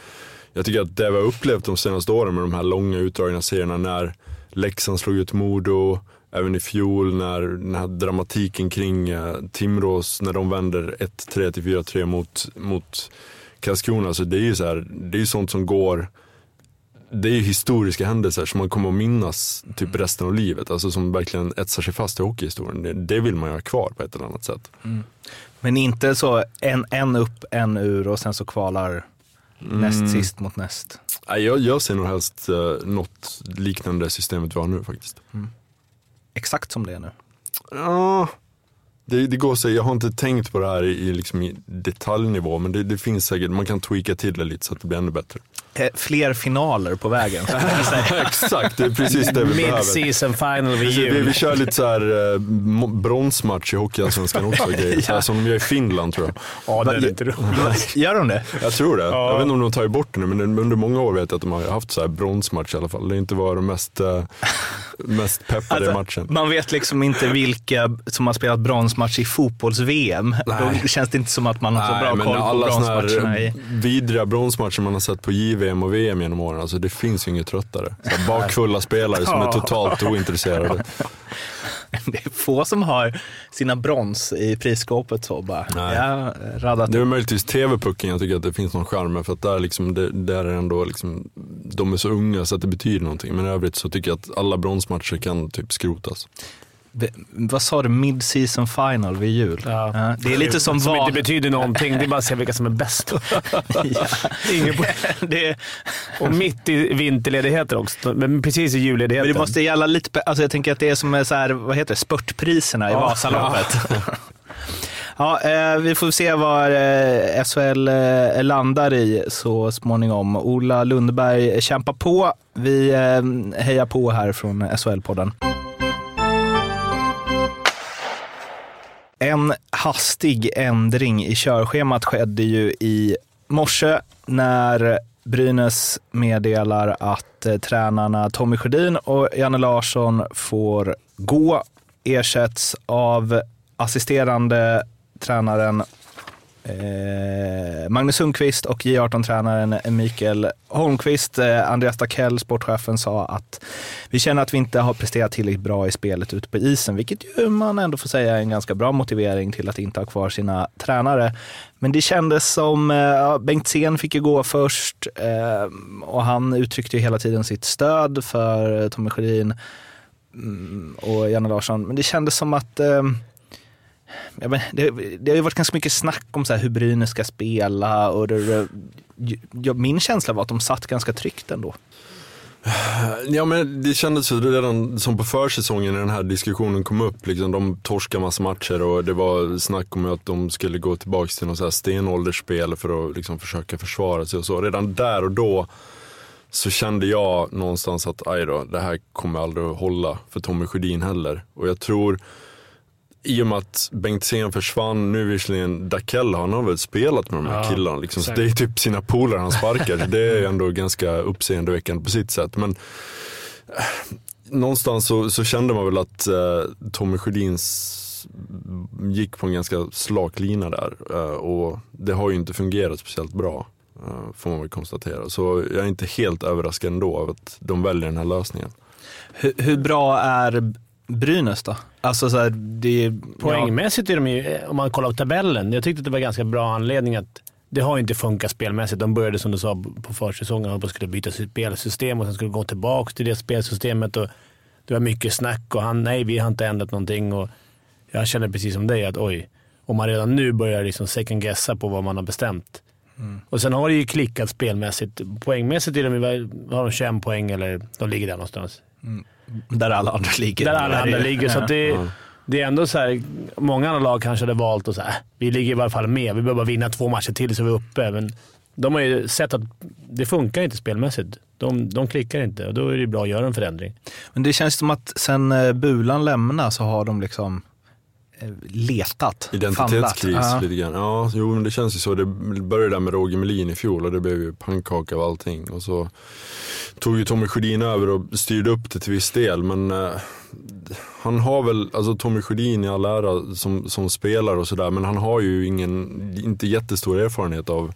jag tycker att det vi har upplevt de senaste åren med de här långa utdragna serierna när Leksand slog ut Modo, även i fjol när den här dramatiken kring eh, Timrås, när de vänder 1-3 till 4-3 mot, mot Karlskrona. Så det är ju så här, det är sånt som går det är ju historiska händelser som man kommer att minnas typ resten av livet. Alltså som verkligen etsar sig fast i hockeyhistorien. Det, det vill man ju ha kvar på ett eller annat sätt. Mm. Men inte så en, en upp, en ur och sen så kvalar mm. näst sist mot näst? Jag, jag ser nog helst uh, något liknande systemet vi har nu faktiskt. Mm. Exakt som det är nu? Ja, det, det går så, jag har inte tänkt på det här i, i, liksom i detaljnivå, men det, det, finns säkert, man kan tweaka till det lite så att det blir ännu bättre. Eh, fler finaler på vägen. Exakt, det är precis det vi behöver. Mid-season final vid jul. Vi, vi kör lite så här eh, bronsmatch i Hockeyallsvenskan också, grejer. ja. som de gör i Finland tror jag. Ja, det är inte roligt. Gör de det? Jag tror det. Ja. Jag vet inte om de tar bort det nu, men under många år vet jag att de har haft så här bronsmatch i alla fall. Det har inte varit de mest, eh, mest peppade alltså, matchen. Man vet liksom inte vilka som har spelat bronsmatch i fotbolls-VM. Då känns det inte som att man har så Nej, bra koll på alla bronsmatcherna. I... vidriga bronsmatcher man har sett på JVM och VM genom åren, alltså det finns ju inget tröttare. Så bakfulla spelare som är totalt ointresserade. Det är få som har sina brons i prisskåpet så bara. Nej. Ja, radat. Det är möjligtvis TV-pucken jag tycker att det finns någon charm med. För att där, liksom, det, där är ändå liksom, de är så unga så att det betyder någonting. Men i övrigt så tycker jag att alla bronsmatcher kan typ skrotas vad sa du? Mid-season final vid jul? Ja. ja. det är lite som, som var... inte betyder någonting. Det är bara att se vilka som är bäst. ja. Ingen det, och mitt i vinterledigheter också. Men precis i julledigheten. Men det måste gälla lite... Alltså jag tänker att det är som så här, vad heter det, spurtpriserna i ja. Vasaloppet. Ja, eh, vi får se var eh, SHL eh, landar i så småningom. Ola Lundberg kämpar på. Vi eh, hejar på här från SHL-podden. En hastig ändring i körschemat skedde ju i morse när Brynäs meddelar att eh, tränarna Tommy Sjödin och Janne Larsson får gå, ersätts av assisterande tränaren Eh, Magnus Sundqvist och J18-tränaren Mikael Holmqvist, eh, Andreas Dackell, sportchefen, sa att vi känner att vi inte har presterat tillräckligt bra i spelet ute på isen, vilket ju man ändå får säga är en ganska bra motivering till att inte ha kvar sina tränare. Men det kändes som, eh, Bengt Sen fick ju gå först eh, och han uttryckte ju hela tiden sitt stöd för eh, Tommy Sjödin mm, och Janne Larsson, men det kändes som att eh, ja, men det, det har ju varit ganska mycket snack om så här hur Brynäs ska spela och det, ja, min känsla var att de satt ganska tryggt ändå. Ja men det kändes ju redan som på försäsongen när den här diskussionen kom upp. Liksom, de torskade massa matcher och det var snack om att de skulle gå tillbaka till något så här stenåldersspel för att liksom, försöka försvara sig och så. Redan där och då så kände jag någonstans att aj då, det här kommer aldrig att hålla för Tommy Sjödin heller. Och jag tror i och med att Bengtzén försvann, nu visserligen Dakell, han har väl spelat med de här Ja, killarna. Liksom. Så det är typ sina polare han sparkar. det är ändå ganska uppseendeväckande på sitt sätt. Men eh, någonstans så, så kände man väl att eh, Tommy Sjödins gick på en ganska slak lina där. Eh, och det har ju inte fungerat speciellt bra. eh, får man väl konstatera. Så jag är inte helt överraskad ändå av att de väljer den här lösningen. Hur, hur bra är Brynäs då? Alltså så här, det är, Poängmässigt är de ju, eh, om man kollar på tabellen, jag tyckte att det var ganska bra anledning att det har inte funkat spelmässigt. De började som du sa på försäsongen att de skulle byta sitt spelsystem och sen skulle gå tillbaka till det spelsystemet. Och det var mycket snack och han, nej vi har inte ändrat någonting. Och jag känner precis som dig att oj, om man redan nu börjar liksom second guessa på vad man har bestämt. Och sen har det ju klickat spelmässigt. Poängmässigt är de, har de 21 poäng eller de ligger där någonstans. Där alla andra ligger. Där alla andra ligger. Så att det, det är ändå så här, många andra lag kanske hade valt att säga, äh, vi ligger i alla fall med. Vi behöver bara vinna två matcher till så vi är uppe. Men de har ju sett att det funkar inte spelmässigt. De, de klickar inte och då är det bra att göra en förändring. Men det känns som att sen eh, Bulan lämnade så har de liksom letat. Identitetskris famlat. Ja. lite grann. Ja, jo men det känns ju så. Det började där med Roger Melin i fjol och det blev ju pannkaka av allting. Och så tog ju Tommy Sjödin över och styrde upp det till viss del. Men eh, han har väl, alltså Tommy Sjödin i all ära som, som spelare och sådär. Men han har ju ingen, inte jättestor erfarenhet av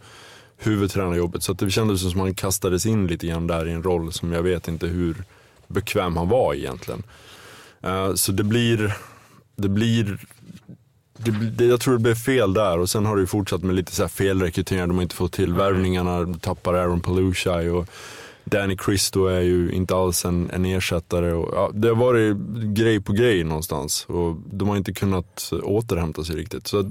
huvudtränarjobbet. Så det kändes som att han kastades in lite grann där i en roll som jag vet inte hur bekväm han var egentligen. Eh, så det blir, det blir det, det, jag tror det blev fel där och sen har det ju fortsatt med lite så här felrekryteringar. De har inte fått till värvningarna, tappar Aaron Palushaj och Danny Cristo är ju inte alls en, en ersättare. Och, ja, det har varit grej på grej någonstans och de har inte kunnat återhämta sig riktigt. Så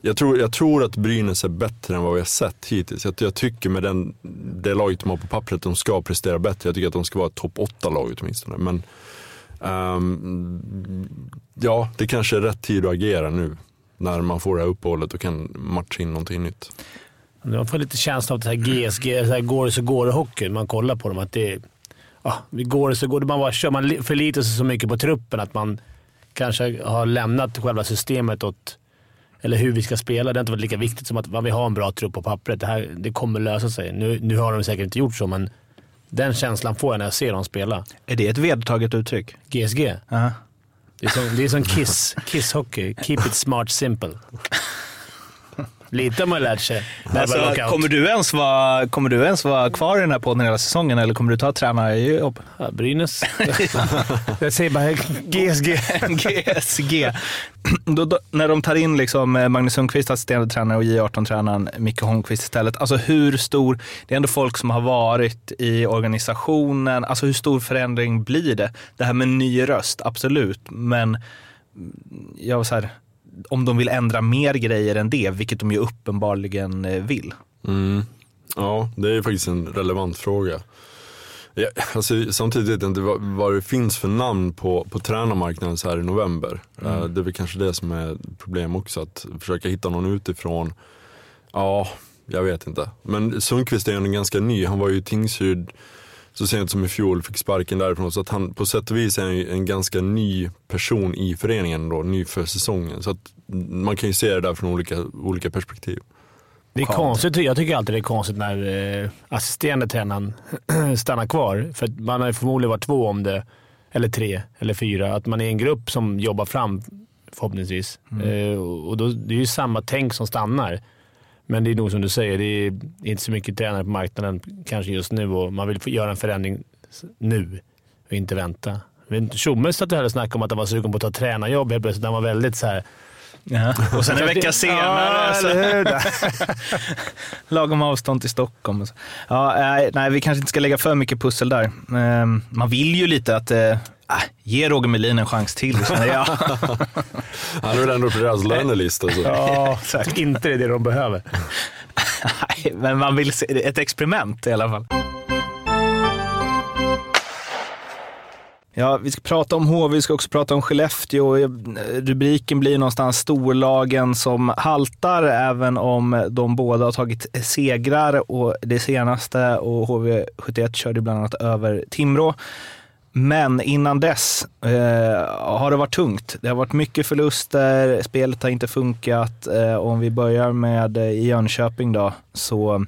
jag, tror, jag tror att Brynäs är bättre än vad vi har sett hittills. Jag, jag tycker med den, det laget de har på pappret de ska prestera bättre. Jag tycker att de ska vara ett topp 8-lag åtminstone. Men Ehm, ja, det kanske är rätt tid att agera nu. När man får det här uppehållet och kan matcha in någonting nytt. Man får lite känslan av att det här GSG, så här går det så går det hockey. Man kollar på dem. Att det, ja, går det så går det. Man bara kör. Man li- förlitar sig så mycket på truppen att man kanske har lämnat själva systemet åt eller hur vi ska spela. Det har inte varit lika viktigt som att man vill ha en bra trupp på pappret. Det, här, det kommer lösa sig. Nu, nu har de säkert inte gjort så, men den känslan får jag när jag ser dem spela. Är det ett vedertaget uttryck? GSG. Ja. Det är som, det är som Kiss. Kiss-hockey. Keep it smart simple. Lite har man lärt sig. Alltså, kommer, du ens vara, kommer du ens vara kvar i den här podden hela säsongen eller kommer du ta tränarjobb? Ja, Brynäs. jag säger bara GSG. GSG. Då, då, när de tar in liksom eh, Magnus Sundqvist, assisterande tränare, och J18-tränaren Micke Holmqvist istället. Alltså hur stor, det är ändå folk som har varit i organisationen. Alltså hur stor förändring blir det? Det här med ny röst, absolut. Men mm, jag var så här, om de vill ändra mer grejer än det, vilket de ju uppenbarligen eh, vill. Mm. Ja, det är faktiskt en relevant fråga. Ja, alltså, samtidigt vet jag inte vad, vad det finns för namn på, på tränarmarknaden så här i november. Eh, det är väl kanske det som är problem också, att försöka hitta någon utifrån. Ja, jag vet inte. Men Sundqvist är ju ganska ny. Han var ju Tingsryd så sent som i fjol, fick sparken därifrån. Så att han på sätt och vis är han ju en ganska ny person i föreningen då, ny för säsongen. Så att man kan ju se det där från olika, olika perspektiv. Det är konstigt. Jag tycker alltid det är konstigt när eh, assisterande tränaren stannar kvar. För man har ju förmodligen varit två om det, eller tre, eller fyra. Att man är en grupp som jobbar fram förhoppningsvis. Eh, och då, det är ju samma tänk som stannar. Men det är nog som du säger, det är inte så mycket tränare på marknaden kanske just nu och man vill få göra en förändring nu och inte vänta. Tjomme satt inte, Tjomme satt och snackade om att han var sugen på att ta tränarjobb helt plötsligt. Han var väldigt så här. Och sen en vecka senare Ja, så eller lagom avstånd till Stockholm. och så. Ja, nej, nej, vi kanske inte ska lägga för mycket pussel där. Ehm, Man vill ju lite att eh, ah, ge Roger Melin en chans till, känner jag. Han är väl ändå på deras lönelista. Så. Ja, inte det är det de behöver. Nej, Men man vill se ett experiment i alla fall. Ja, vi ska prata om HV, vi ska också prata om Skellefteå. Eh, rubriken blir någonstans storlagen som haltar, även om de båda har tagit segrar och det senaste och HV71 körde bland annat över Timrå. Men innan dess eh, har det varit tungt. Det har varit mycket förluster, spelet har inte funkat. Eh, om vi börjar med eh, Jönköping då, så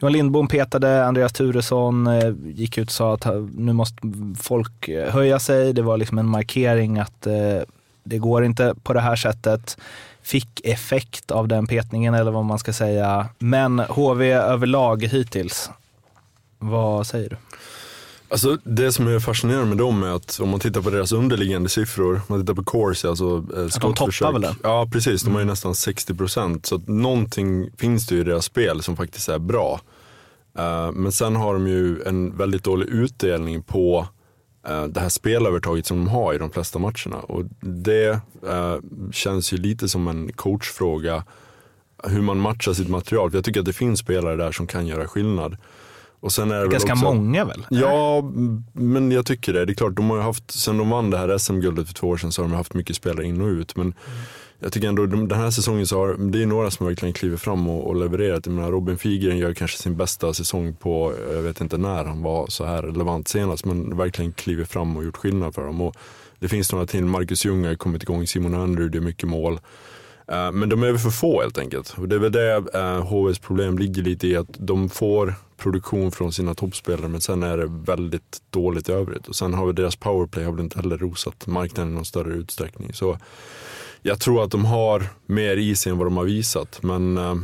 Johan Lindbom petade Andreas Turesson, eh, gick ut och sa att nu måste folk eh, höja sig. Det var liksom en markering att eh, det går inte på det här sättet. Fick effekt av den petningen eller vad man ska säga. Men HV överlag hittills, vad säger du? Alltså det som är fascinerande med dem är att om man tittar på deras underliggande siffror, om man tittar på Corsi, alltså eh, skottförsök. De väl det? Ja precis, de har ju nästan 60% så att någonting finns det ju i deras spel som faktiskt är bra. Uh, men sen har de ju en väldigt dålig utdelning på uh, det här spelövertaget som de har i de flesta matcherna. Och det uh, känns ju lite som en coachfråga hur man matchar sitt material. För jag tycker att det finns spelare där som kan göra skillnad. Och sen är det Ganska också, många väl? Ja, men jag tycker det. Det är klart, de har haft, sen de vann det här SM-guldet för två år sedan så har de haft mycket spelare in och ut. Men jag tycker ändå den här säsongen så har det är några som verkligen klivit fram och, och levererat. Jag menar, Robin Figren gör kanske sin bästa säsong på, jag vet inte när han var så här relevant senast, men verkligen klivit fram och gjort skillnad för dem. Och det finns några till, Marcus Ljung har kommit igång, Simon Önrud gör mycket mål. Eh, men de är väl för få helt enkelt. Och det är väl det eh, HVs problem ligger lite i, att de får produktion från sina toppspelare men sen är det väldigt dåligt i övrigt. Och sen har vi deras powerplay har väl inte heller rosat marknaden i någon större utsträckning. Så jag tror att de har mer i sig än vad de har visat. Men eh,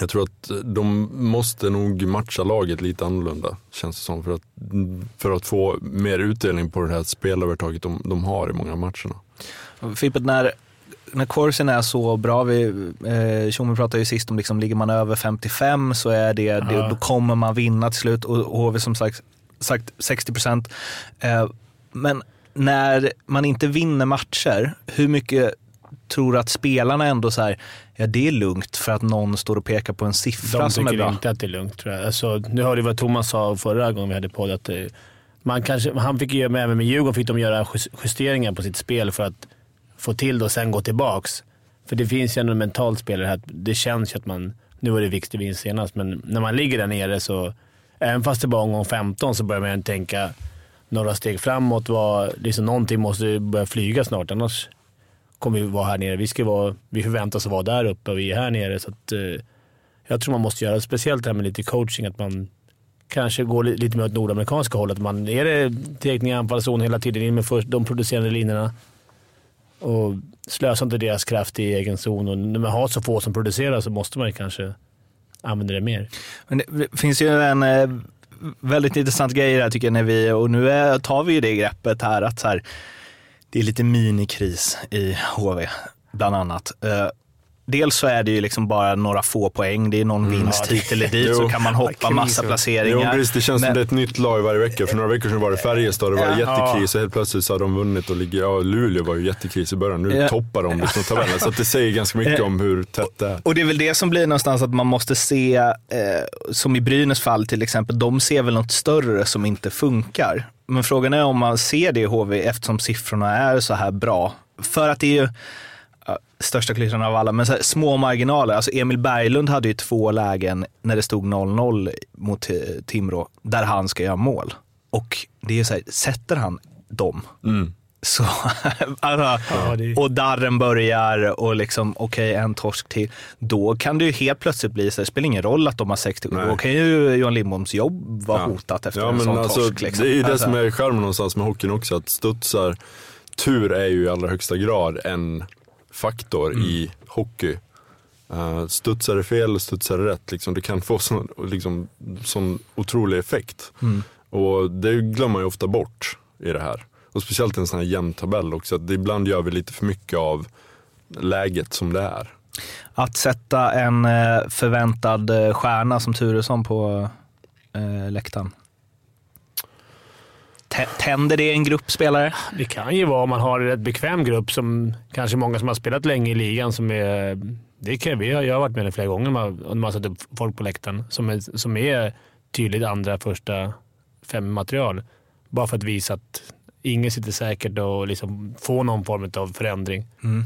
jag tror att de måste nog matcha laget lite annorlunda, känns det som. För att, för att få mer utdelning på det här spelövertaget de, de har i många av matcherna. Fippet, när, när Corsin är så bra, vi, eh, Tjomme pratade ju sist om liksom, ligger man över 55 så är det, ja. det, då kommer man vinna till slut och HV som sagt, sagt 60 procent. Eh, men när man inte vinner matcher, hur mycket tror du att spelarna ändå så här, ja det är lugnt för att någon står och pekar på en siffra som är bra? De tycker inte att det är lugnt tror jag. Alltså, nu hörde vad Thomas sa förra gången vi hade podd. Att eh, man kanske, han fick ju, även med Djurgården fick de göra justeringar på sitt spel för att få till det och sen gå tillbaks. För det finns ju ändå en mental spelare här. Det känns ju att man, nu var det viktig vinst senast, men när man ligger där nere så, även fast det bara är omgång 15, så börjar man tänka några steg framåt. Var, liksom någonting måste börja flyga snart, annars kommer vi vara här nere. Vi, ska vara, vi förväntas vara där uppe och vi är här nere. Så att, eh, jag tror man måste göra, speciellt det här med lite coaching, att man kanske går lite mer åt nordamerikanska hållet. Man, är det teckning i anfallszon hela tiden, in med först, de producerande linjerna. Och slösa inte deras kraft i egen zon. Och när man har så få som producerar så måste man kanske använda det mer. Men det finns ju en eh, väldigt intressant grej där tycker jag, när vi, och nu är, tar vi ju det greppet här att så här, det är lite minikris i HV, bland annat. Eh, Dels så är det ju liksom bara några få poäng. Det är någon mm, vinst hit eller dit, så kan man hoppa massa placeringar. Jo, precis, det känns Men... som det är ett nytt lag varje vecka. För några veckor sedan var det Färjestad, det var ja. jättekris och helt plötsligt så har de vunnit och ligger, ja Luleå var ju jättekris i början. Nu ja. toppar de liksom tabellen. Så det säger ganska mycket om hur tätt det är. Och det är väl det som blir någonstans att man måste se, eh, som i Brynäs fall till exempel, de ser väl något större som inte funkar. Men frågan är om man ser det i HV eftersom siffrorna är så här bra. För att det är ju största klyschan av alla, men så här, små marginaler. Alltså Emil Berglund hade ju två lägen när det stod 0-0 mot Timrå, där han ska göra mål. Och det är så här, sätter han dem, mm. så, alltså, ja, det... och darren börjar och liksom, okej, okay, en torsk till. Då kan det ju helt plötsligt bli så det spelar ingen roll att de har 60, Nej. då kan ju Johan Lindboms jobb vara ja. hotat efter ja, en sån alltså, torsk. Liksom. Det är ju det alltså. som är charmen någonstans med hockeyn också, att studsar, tur är ju i allra högsta grad en faktor mm. i hockey. Uh, studsar det fel, studsar det rätt. Liksom, det kan få sån, liksom, sån otrolig effekt. Mm. Och det glömmer man ju ofta bort i det här. Och speciellt en sån här jämn tabell också. Att ibland gör vi lite för mycket av läget som det är. Att sätta en eh, förväntad eh, stjärna som Turesson på eh, läktaren. Tänder det en grupp spelare? Det kan ju vara om man har en bekväm grupp som kanske många som har spelat länge i ligan som är... Det kan vi, jag har varit med det flera gånger man, man har satt upp folk på läktaren som är, som är tydligt andra, första fem material. Bara för att visa att ingen sitter säkert och liksom får någon form av förändring. Mm.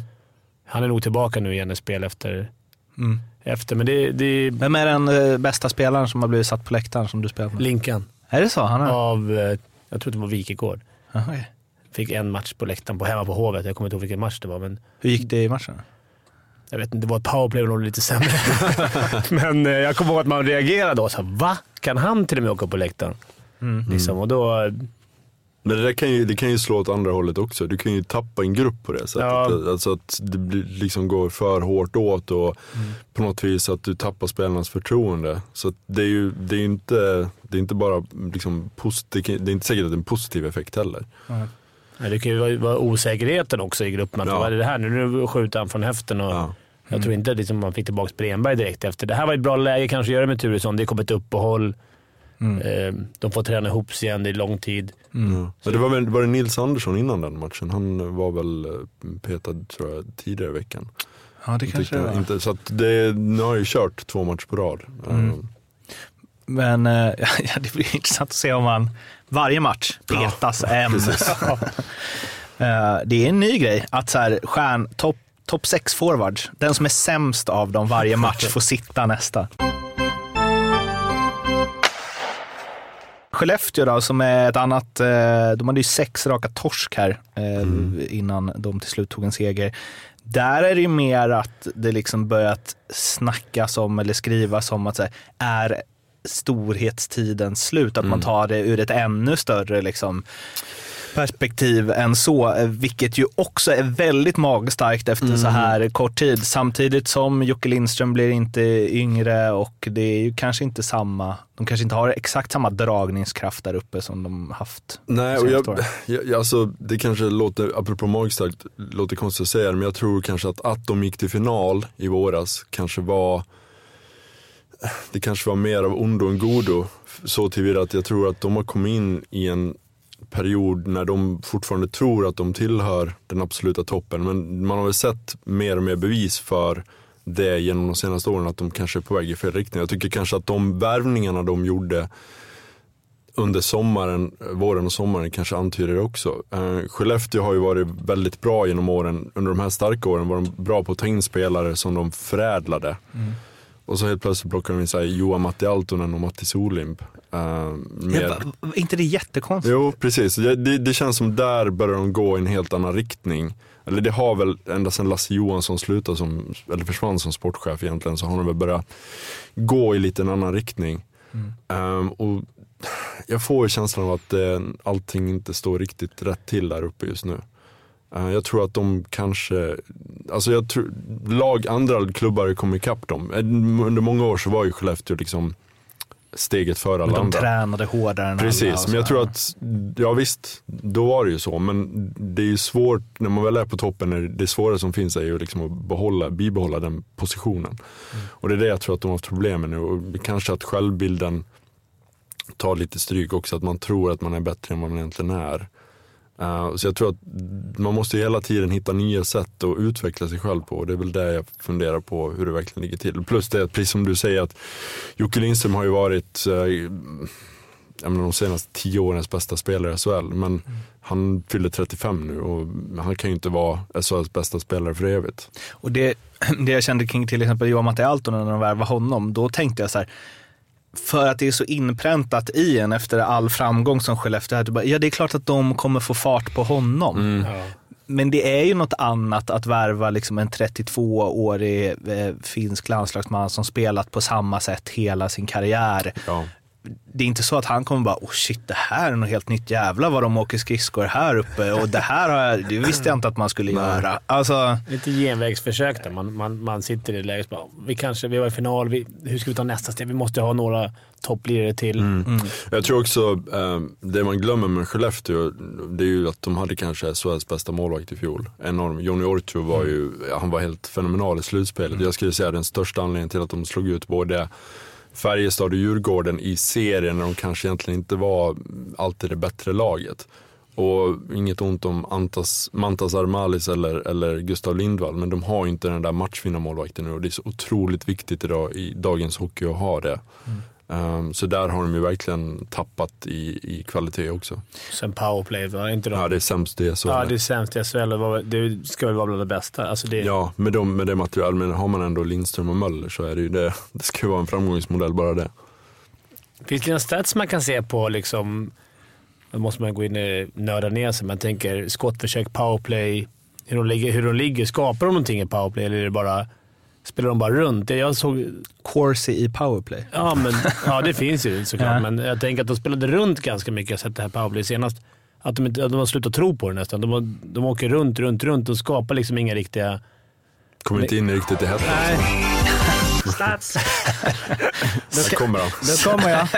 Han är nog tillbaka nu igen i spel efter. Mm. efter men det, det... Vem är den eh, bästa spelaren som har blivit satt på läktaren som du spelar med? Linkan. Är det så? Han är... Av eh, Jag tror det var Wikegård. Fick en match på läktaren på, hemma på Hovet. Jag kommer inte ihåg vilken match det var. Men Hur gick det i matchen? jag vet inte, det var ett powerplay och lite sämre. men eh, jag kommer ihåg att man reagerade då. Så här, Va? Kan han till och med åka på läktaren? Liksom, och då, Men det där kan ju, det kan ju slå åt andra hållet också. Du kan ju tappa en grupp på det sättet. Ja. Alltså att det blir, liksom går för hårt åt och på något vis att du tappar spelarnas förtroende. Så att det är ju det är inte, det är inte bara liksom det, är inte säkert att det är en positiv effekt heller. ja, det kan ju vara, osäkerheten också i gruppen. Att, Ja. Vad är det här? Nu skjuter han från höften. Och, Ja. Jag tror inte att liksom, man fick tillbaka Bremberg direkt efter. Det här var ett bra läge kanske att göra med Turesson. Det kom ett uppehåll. Eh, de får träna ihop sig igen, det är lång tid. Ja. Men det var, väl, var det Nils Andersson innan den matchen? Han var väl eh, petad tror jag, tidigare i veckan. Ja, det kanske det var. inte, så att det, nu har jag ju kört två matcher på rad. Eh, Men ja, det blir intressant att se om han varje match petas en. Eh, det är en ny grej att så här, stjärn, topp top sex forwards, den som är sämst av dem varje match får sitta nästa. Skellefteå då, som är ett annat, eh, de hade ju sex raka torsk här eh, innan de till slut tog en seger. Där är det ju mer att det liksom börjat snackas om eller skrivas om att här, är storhetstiden slut? Att man tar det ur ett ännu större liksom, perspektiv än så, eh, vilket ju också är väldigt magstarkt efter så här kort tid. Samtidigt som Jocke Lindström blir inte yngre och det är ju kanske inte samma, de kanske inte har exakt samma dragningskraft där uppe som de haft Nej, och jag, jag- alltså, det kanske låter, apropå magstarkt, låter konstigt att säga det, men jag tror kanske att, att de gick till final i våras kanske var det kanske var mer av ondo än godo. Så tillvida att jag tror att de har kommit in i en period när de fortfarande tror att de tillhör den absoluta toppen. Men man har väl sett mer och mer bevis för det genom de senaste åren, att de kanske är på väg i fel riktning. Jag tycker kanske att de värvningarna de gjorde under sommaren, våren och sommaren kanske antyder det också. Uh, Skellefteå har ju varit väldigt bra genom åren, under de här starka åren var de bra på att ta in spelare som de förädlade. Och så helt plötsligt plockar de in så här Joa Matti Altonen och Matti Solimb. Uh, mer- Ja, va- inte det jättekonstigt? Jo, precis. Det, det, känns som där börjar de gå i en helt annan riktning. Eller det har väl ända sedan Lasse Johansson slutade som, eller försvann som sportchef egentligen, så har de väl börjat gå i lite en annan riktning. Ehm, och jag får ju känslan av att eh, allting inte står riktigt rätt till där uppe just nu. Eh, jag tror att de kanske, alltså jag tror, lag, andra klubbar kommer ikapp dem. Eh, Under många år så var ju Skellefteå liksom steget före alla Men de andra. tränade hårdare än alla. Precis, och men jag tror att, ja visst, då var det ju så. Men det är ju svårt, när man väl är på toppen, är det- svåra som finns är ju liksom att behålla, bibehålla den positionen. Och det är det jag tror att de har haft problem med nu. Och kanske att självbilden tar lite stryk också, att man tror att man är bättre än vad man egentligen är. Eh, så jag tror att man måste ju hela tiden hitta nya sätt att utveckla sig själv på. Och det är väl det jag funderar på, hur det verkligen ligger till. Plus det, att, precis som du säger, att Jocke Lindström har ju varit eh, menar, de senaste tio årens bästa spelare i SHL. Men han fyller 35 nu och han kan ju inte vara SHLs bästa spelare för evigt. Och det, det jag kände kring till exempel Johan Matti Altonen när de värvade honom, då tänkte jag så här, för att det är så inpräntat i en efter all framgång som Skellefteå hade, bara, ja det är klart att de kommer få fart på honom. Men det är ju något annat att värva liksom en 32-årig eh, finsk landslagsman som spelat på samma sätt hela sin karriär. Ja. Det är inte så att han kommer bara, oh shit det här är något helt nytt, jävlar vad de åker skridskor här uppe och det här har jag, det visste jag inte att man skulle göra. Alltså, Lite genvägsförsök där. Man, man, man sitter i läget och bara, vi kanske, vi var i final, vi, hur ska vi ta nästa steg? Vi måste ha några topplirare till. Jag tror också, eh, det man glömmer med Skellefteå, det är ju att de hade kanske SHLs bästa målvakt i fjol. Enorm. Johnny Ortio var ju, han var helt fenomenal i slutspelet. Jag skulle säga den största anledningen till att de slog ut både Färjestad och Djurgården i serien när de kanske egentligen inte var alltid det bättre laget. Och inget ont om Antas, Mantas Armalis eller, eller Gustav Lindvall, men de har ju inte den där matchvinnarmålvakten nu och det är så otroligt viktigt idag i dagens hockey att ha det. Mm. Um, så där har de ju verkligen tappat i, i kvalitet också. Sen powerplay, var inte de? Ja, det är sämst i SHL. Ja, det är sämst i SHL. Det ska väl vara bland det bästa. Alltså det, Ja, med, de, med det material, men har man ändå Lindström och Möller så är det ju det. Det ska ju vara en framgångsmodell bara det. Finns det några stats man kan se på liksom då måste man gå in och nörda ner sig. Man tänker skottförsök, powerplay, hur de ligger. Hur de ligger. Skapar de någonting i powerplay eller är det bara, spelar de bara runt? Jag såg... Corsi i powerplay. Ja, men, ja, det finns ju såklart. Ja. Men jag tänker att de spelade runt ganska mycket. Jag har sett det här powerplay senast. Att de, inte, att de har slutat tro på det nästan. De, de åker runt, runt, runt och skapar liksom inga riktiga... Kommer inte in riktigt i hettan. Stats. Där kommer han. Då kommer jag.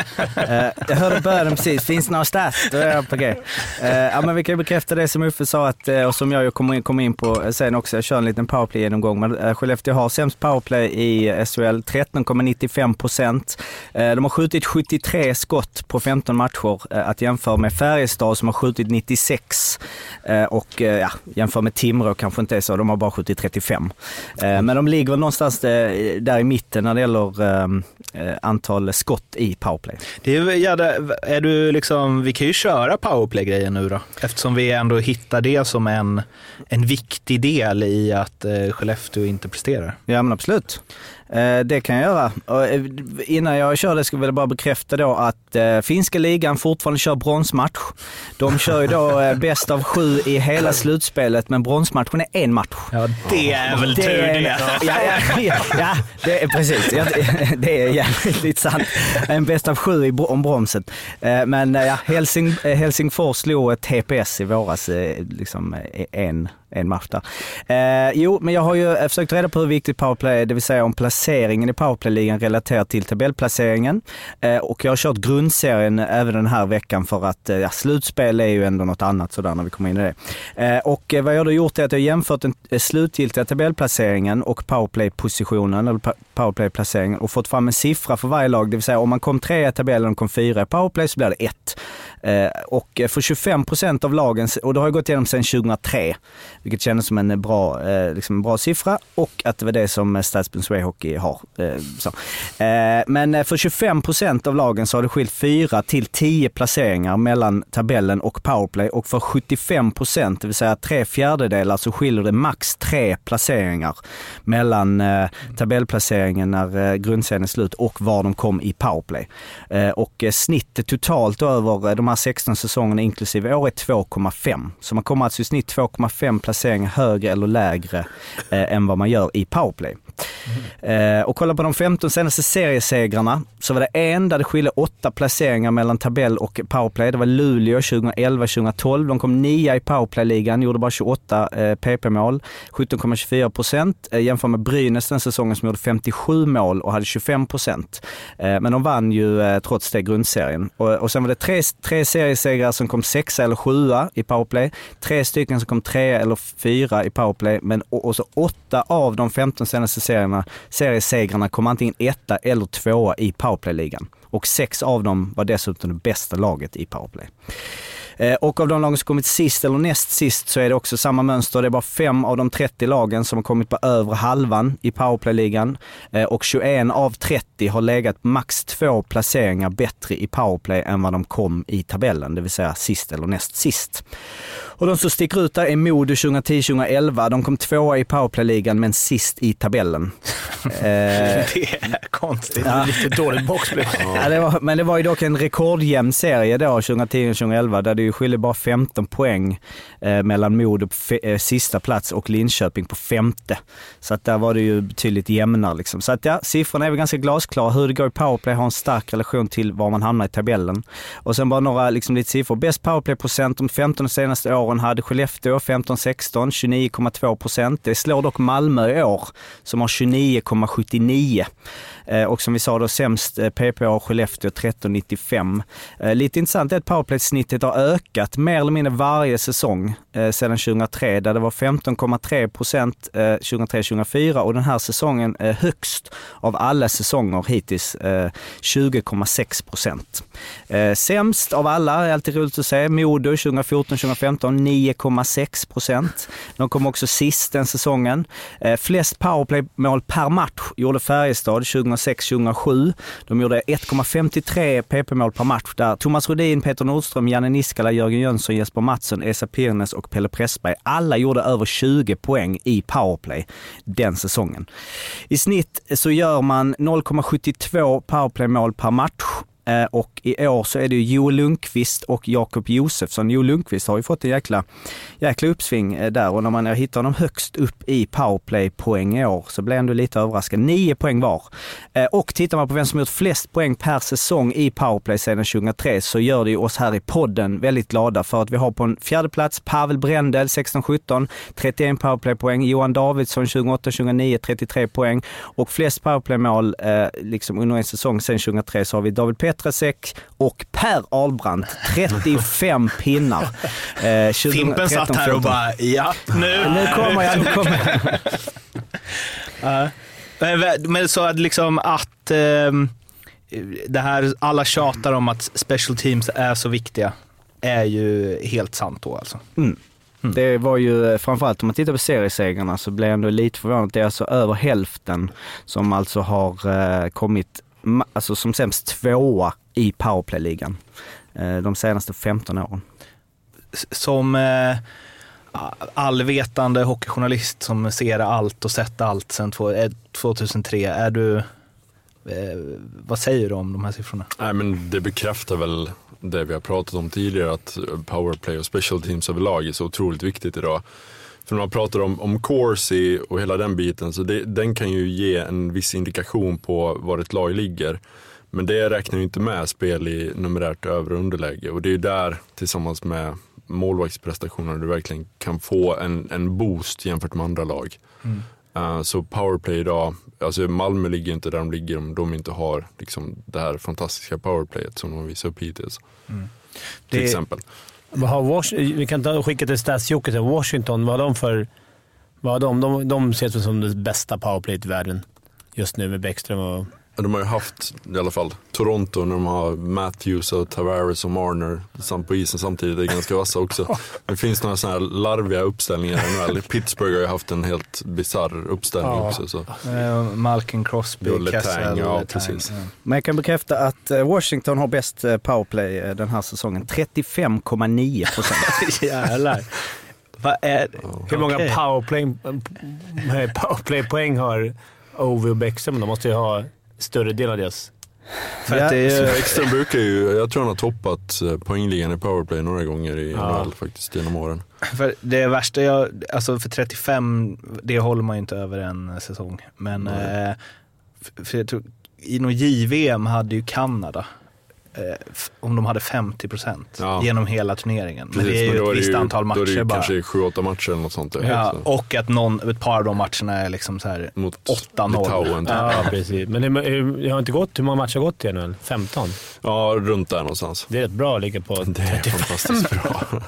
Eh, jag hörde början precis. Finns det några stats? Då är jag på G. Eh, ja, men vi kan ju bekräfta det som Uffe sa att, eh, och som jag kommer in, kommer in på eh, sen också. Jag kör en liten powerplay-genomgång. Men eh, Skellefteå har sämst powerplay i SHL. 13,95 procent. Eh, de har skjutit 73 skott på 15 matcher. Eh, att jämföra med Färjestad som har skjutit 96. Eh, och eh, ja, jämför med Timrå kanske inte är så. De har bara skjutit 35. Eh, men de ligger någonstans eh, där i mitten när det gäller eh, eh, antal skott i powerplay. Det är, ja, det, är du liksom, vi kan ju köra powerplay-grejen nu då, eftersom vi ändå hittar det som en, en viktig del i att eh, Skellefteå inte presterar. Ja men absolut. Eh, Det kan jag göra. Eh, Innan jag kör det skulle jag bara bekräfta då att eh, finska ligan fortfarande kör bronsmatch. De kör ju då bäst av sju i hela slutspelet men bronsmatchen är en match. Ja, det är väl tur är- det. Ja, ja, ja, det är precis. Det- det är jävligt sant. En bäst av sju i om bromset. Eh, Men ja, Helsing, Helsingfors slog TPS i våras, liksom en, en match där. Eh, jo, men jag har ju eh, försökt reda på hur viktigt powerplay är, det vill säga om placeringen i powerplayligan relaterat till tabellplaceringen. Eh, och jag har kört grundserien även den här veckan för att eh, slutspel är ju ändå något annat sådär när vi kommer in i det. Eh, och eh, vad jag då gjort är att jag har jämfört den eh, slutgiltiga tabellplaceringen och powerplay-positionen, eller powerplay-placeringen och fått fram en siffra för varje lag. Det vill säga om man kom tre i tabellen och kom fyra i powerplay så blir det ett. Eh, och eh, för 25 procent av lagen, och det har jag gått igenom sedan 2003, vilket kändes som en bra, eh, liksom en bra siffra och att det var det som eh, Stadsbyn Hockey har. Eh, så. Eh, men eh, för 25 procent av lagen så har det skilt 4 till 10 placeringar mellan tabellen och powerplay och för 75 procent, det vill säga tre fjärdedelar, så skiljer det max tre placeringar mellan eh, tabellplaceringen när eh, grundserien är slut och var de kom i powerplay. Eh, och eh, snittet totalt över eh, de här 16 säsongerna inklusive år är 2,5. Så man kommer alltså i snitt 2,5 placering högre eller lägre eh, än vad man gör i powerplay. Eh, och kolla på de 15 senaste seriesegrarna så var det en där det skilde åtta placeringar mellan tabell och powerplay. Det var Luleå 2011-2012. De kom nia i powerplayligan, gjorde bara 28 eh, PP-mål, 17,24 procent. Eh, jämför med Brynäs den säsongen som gjorde 57 mål och hade 25 procent. Eh, men de vann ju eh, trots det grundserien. Och, och sen var det tre, tre seriesegrar som kom sexa eller sjua i powerplay. Tre stycken som kom trea eller fyra i powerplay. Men och, och så åtta av de 15 senaste serierna, seriesegrarna kom antingen etta eller tvåa i powerplayligan. Och sex av dem var dessutom det bästa laget i powerplay. Eh, och av de lagen som kommit sist eller näst sist så är det också samma mönster. Det är bara fem av de 30 lagen som har kommit på övre halvan i powerplayligan. Eh, Och 21 av 30 har legat max två placeringar bättre i powerplay än vad de kom i tabellen, det vill säga sist eller näst sist. Och de som sticker ut där är Modo 2010-2011. De kom tvåa i powerplayligan men sist i tabellen. Eh, Det är konstigt. Ja. Lite dåligt boxplay. Ja, det var, men det var ju dock en rekordjämn serie då 2010-2011 där det ju skiljer bara 15 poäng eh, mellan Modo på eh, sista plats och Linköping på femte. Så att där var det ju betydligt jämnare liksom. Så att ja, siffrorna är väl ganska glasklara. Hur det går i powerplay har en stark relation till var man hamnar i tabellen. Och sen bara några liksom, lite siffror. Bäst powerplay-procent de 15 senaste åren hade Skellefteå 15-16, 29,2 procent. Det slår dock Malmö i år som har 29,79. Eh, och som vi sa då sämst eh, PPA Skellefteå 13,95. Eh, lite intressant är att powerplay-snittet har ökat mer eller mindre varje säsong sedan 2003 där det var 15,3 procent 2003-2004 och den här säsongen är högst av alla säsonger hittills 20,6 procent. Sämst av alla, är alltid roligt att se, Modo 2014-2015 9,6 procent. De kom också sist den säsongen. Eh, flest powerplaymål per match gjorde Färjestad 2006-2007. De gjorde 1,53 PP-mål per match där Thomas Rodin, Peter Nordström, Janne Niskala, Jörgen Jönsson, Jesper Mattsson, Esa Pirnes och Pelle Pressberg. Alla gjorde över 20 poäng i powerplay den säsongen. I snitt så gör man 0,72 powerplaymål per match Eh, och i år så är det ju Joel Lundqvist och Jakob Josefsson. Joel Lundqvist har ju fått en jäkla, jäkla uppsving eh, där och när man hittar honom högst upp i powerplay-poäng i år så blir jag ändå lite överraskad. Nio poäng var. Eh, och tittar man på vem som gjort flest poäng per säsong i powerplay sedan 2003 så gör det ju oss här i podden väldigt glada för att vi har på en fjärde plats Pavel Brendel 16-17, 31 powerplay-poäng. Johan Davidsson 2008-2009, 33 poäng. Och flest powerplay-mål eh, liksom under en säsong sedan 2003 så har vi David Petrasek och Per Ahlbrant, 35 pinnar. Eh, Fimpen satt här och bara, ja, nu. Nu kommer jag, nu kommer jag. men, men så att liksom att eh, det här, alla tjatar om att special teams är så viktiga, är ju helt sant då alltså. Mm. Mm. Det var ju framförallt om man tittar på seriesegrarna så blev jag ändå lite förvånad. Det är alltså över hälften som alltså har eh, kommit alltså som sämst tvåa i powerplay-ligan eh, de senaste 15 åren. Som eh, allvetande hockeyjournalist som ser allt och sett allt sedan 2003, eh, är du vad säger du om de här siffrorna? Nej, men det bekräftar väl det vi har pratat om tidigare, att powerplay och special teams överlag är så otroligt viktigt idag. För när man pratar om, om Corsi och hela den biten, så det, den kan ju ge en viss indikation på var ett lag ligger. Men det räknar ju inte med spel i numerärt övre underläge och det är ju där tillsammans med målvaktsprestationerna du verkligen kan få en, en boost jämfört med andra lag. Mm. Uh, så powerplay idag, alltså Malmö ligger inte där de ligger om de inte har liksom, det här fantastiska powerplayet som de visar upp hittills. Mm. Till det, exempel. Har vi kan ta, skicka till stats Washington, vad har de för... Vad har de? De, de ses som det bästa powerplayet i världen just nu med Bäckström och... De har ju haft i alla fall Toronto när de har Matthews och Tavares och Marner samt på isen samtidigt. Det är ganska vassa också. Det finns några sådana här larviga uppställningar i NHL. Pittsburgh har ju haft en helt bisarr uppställning ja. också. Så. Uh, Malkin Crosby, Kessel. Ja, precis. Ja. Men jag kan bekräfta att eh, Washington har bäst eh, powerplay den här säsongen. 35,9 procent. Jävlar. Är, Hur många okay. powerplay, powerplay-poäng har Ovi och Bäckström? De måste ju ha större del av deras för ja. att det är... Ekström brukar ju, jag tror han har toppat eh, poängligan i powerplay några gånger i ja. NHL faktiskt genom åren. För det värsta jag, alltså för 35, det håller man ju inte över en säsong. Men eh, för jag tror, i något JVM hade ju Kanada om de hade 50 procent ja. genom hela turneringen. Men det är ju ett visst ju, antal matcher bara. Då är det bara. kanske 7-8 matcher eller något sånt. Ja, och att någon, ett par av de matcherna är liksom så här 8-0. Ja, precis. Men det, det, har inte gått, hur många matcher har gått i NHL? 15? Ja, runt där någonstans. Det är rätt bra att ligga på Det är fantastiskt bra.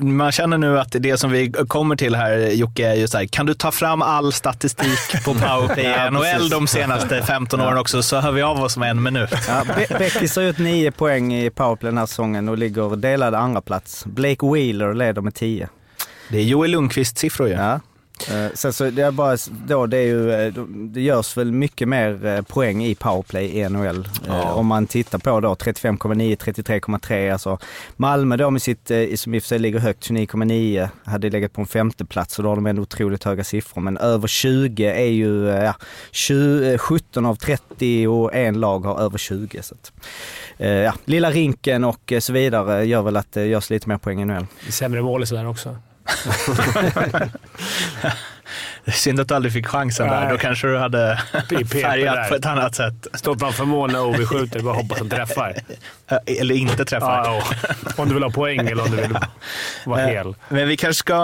man känner nu att det som vi kommer till här Jocke är ju så här, kan du ta fram all statistik på powerplay i NHL de senaste 15 åren också så hör vi av oss med en minut. Ja, Be Beckis har gjort 9 poäng i powerplay den här säsongen och ligger delad andra plats. Blake Wheeler leder med 10. Det är Joel Lundqvists siffror ju. Ja. Eh, sen så det är bara då, det är ju, eh, det görs väl mycket mer eh, poäng i powerplay i NHL. Ja. Om man tittar på då 35,9, 33,3. Alltså Malmö då med sitt, som i och för sig ligger högt, 29,9, hade legat på en femteplats och då har de ändå otroligt höga siffror. Men över 20 är ju, ja, 20, 17 av 30 och en lag har över 20. Så att, ja, lilla rinken och så vidare gör väl att det görs lite mer poäng i NHL. Sämre mål sådär också. Synd att du aldrig fick chansen Nej. där. Då kanske du hade färgat på ett annat sätt. Stå framför mål när Ovi skjuter bara hoppas han träffar. Eller inte träffar. Ja, om du vill ha poäng eller om du vill vara hel. Men vi kanske ska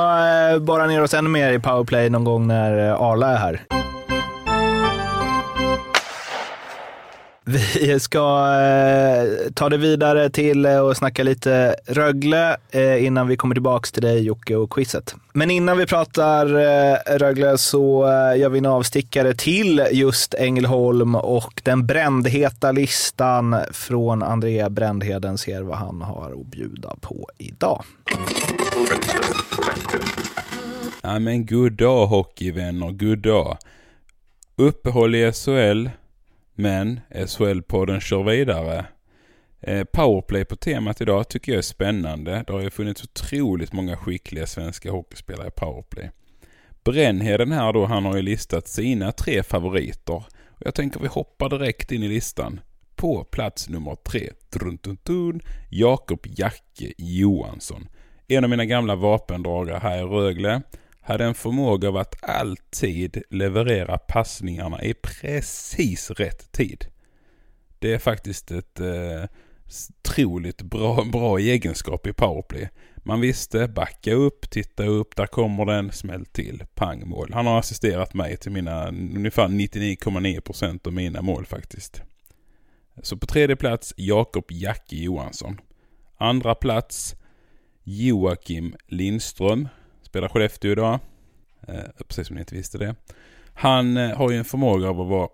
eh, borra ner oss ännu mer i powerplay någon gång när eh, Arla är här. Vi ska eh, ta det vidare till eh, och snacka lite Rögle eh, innan vi kommer tillbaka till dig Jocke och quizet. Men innan vi pratar eh, Rögle så eh, gör vi en avstickare till just Ängelholm och den brändheta listan från Andrea Brändheden ser vad han har att bjuda på idag. Ja men god dag hockeyvänner, god dag. Uppehåll i SHL men SHL-podden kör vidare. Eh, powerplay på temat idag tycker jag är spännande. Det har ju funnits otroligt många skickliga svenska hockeyspelare i powerplay. Brännheden här då, han har ju listat sina tre favoriter. Och jag tänker vi hoppar direkt in i listan. På plats nummer tre, trun, Jakob Jacke Johansson. En av mina gamla vapendragare här i Rögle hade en förmåga av att alltid leverera passningarna i precis rätt tid. Det är faktiskt ett eh, otroligt bra, bra egenskap i powerplay. Man visste, backa upp, titta upp, där kommer den, smäll till, pang mål. Han har assisterat mig till mina ungefär 99,9% av mina mål faktiskt. Så på tredje plats Jakob Jacke Johansson. Andra plats Joakim Lindström. Spelar Skellefteå idag. Eh, precis som ni inte visste det. Han eh, har ju en förmåga av att vara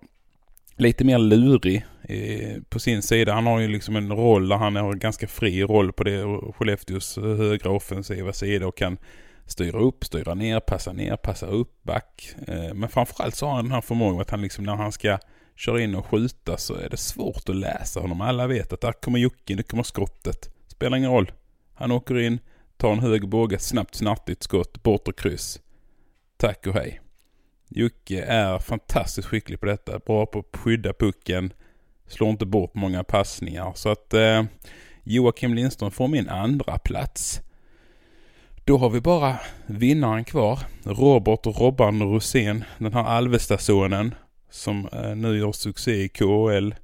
lite mer lurig eh, på sin sida. Han har ju liksom en roll där han har en ganska fri roll på det Skellefteås högra offensiva sida och kan styra upp, styra ner, passa ner, passa upp, back. Men framförallt så har han den här förmågan att han liksom när han ska köra in och skjuta så är det svårt att läsa honom. Alla vet att där kommer Jocke, nu kommer skottet. Spelar ingen roll. Han åker in, tar en hög båge, snabbt snartigt skott, bort och kryss. Tack och hej. Jocke är fantastiskt skicklig på detta. Bra på att skydda pucken. Slår inte bort många passningar. Så att eh, Joakim Lindström får min andra plats. Då har vi bara vinnaren kvar. Robert Robban Rosén. Den här Alvesta-sonen. Som eh, nu gör succé i KHL.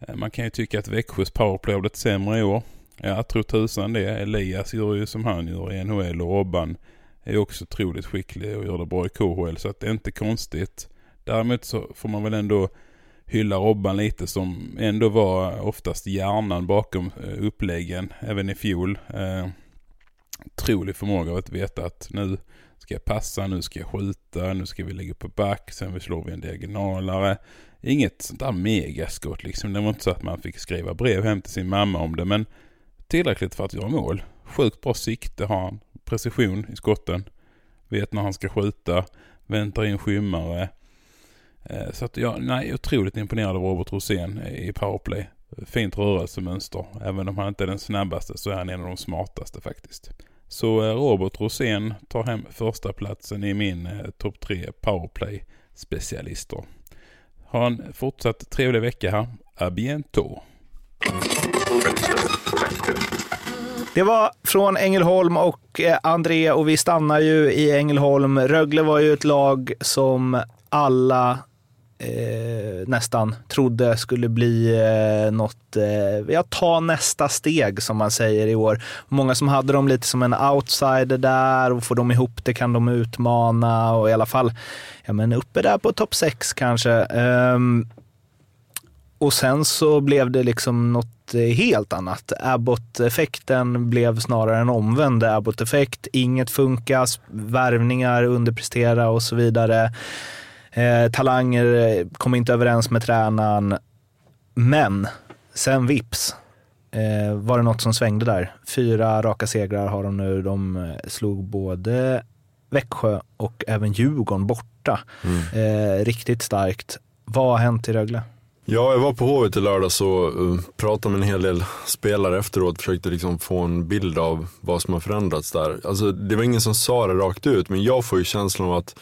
Eh, man kan ju tycka att Växjös powerplay har blivit sämre i år. Jag tror tusan det. Elias gör ju som han gör i NHL och Robban är också otroligt skicklig och gör det bra i KHL så att det är inte konstigt. Däremot så får man väl ändå hylla Robban lite som ändå var oftast hjärnan bakom eh, uppläggen även i fjol. Eh, otrolig förmåga att veta att nu ska jag passa, nu ska jag skjuta, nu ska vi lägga på back, sen slår vi en diagonalare. Inget sånt där megaskott liksom. Det var inte så att man fick skriva brev hem till sin mamma om det men tillräckligt för att göra mål. Sjukt bra sikte har han precision i skotten. Vet när han ska skjuta. Väntar in skymmare. Eh, så att jag, nej, otroligt imponerad av Robert Rosén i powerplay. Fint rörelsemönster. Även om han inte är den snabbaste så är han en av de smartaste faktiskt. Så eh, Robert Rosén tar hem första platsen i min eh, topp tre powerplay specialister. Ha en fortsatt trevlig vecka här. A bientôt. Det var från Ängelholm och eh, André och vi stannar ju i Ängelholm. Rögle var ju ett lag som alla eh, nästan trodde skulle bli eh, något, eh, ja ta nästa steg som man säger i år. Många som hade dem lite som en outsider där och får de ihop det kan de utmana och i alla fall ja, men uppe där på topp 6 kanske. Um, och sen så blev det liksom något helt annat. Abbott-effekten blev snarare en omvänd Abbott-effekt. Inget funkas, värvningar underprestera och så vidare. Eh, talanger kom inte överens med tränaren. Men sen vips eh, var det något som svängde där. Fyra raka segrar har de nu. De eh, slog både Växjö och även Djurgården borta. Mm. Eh, riktigt starkt. Vad har hänt i Rögle? Ja, jag var på Hovet i lördags och eh, pratade med en hel del spelare efteråt. Försökte liksom få en bild av vad som har förändrats där. Alltså, det var ingen som sa det rakt ut, men jag får ju känslan av att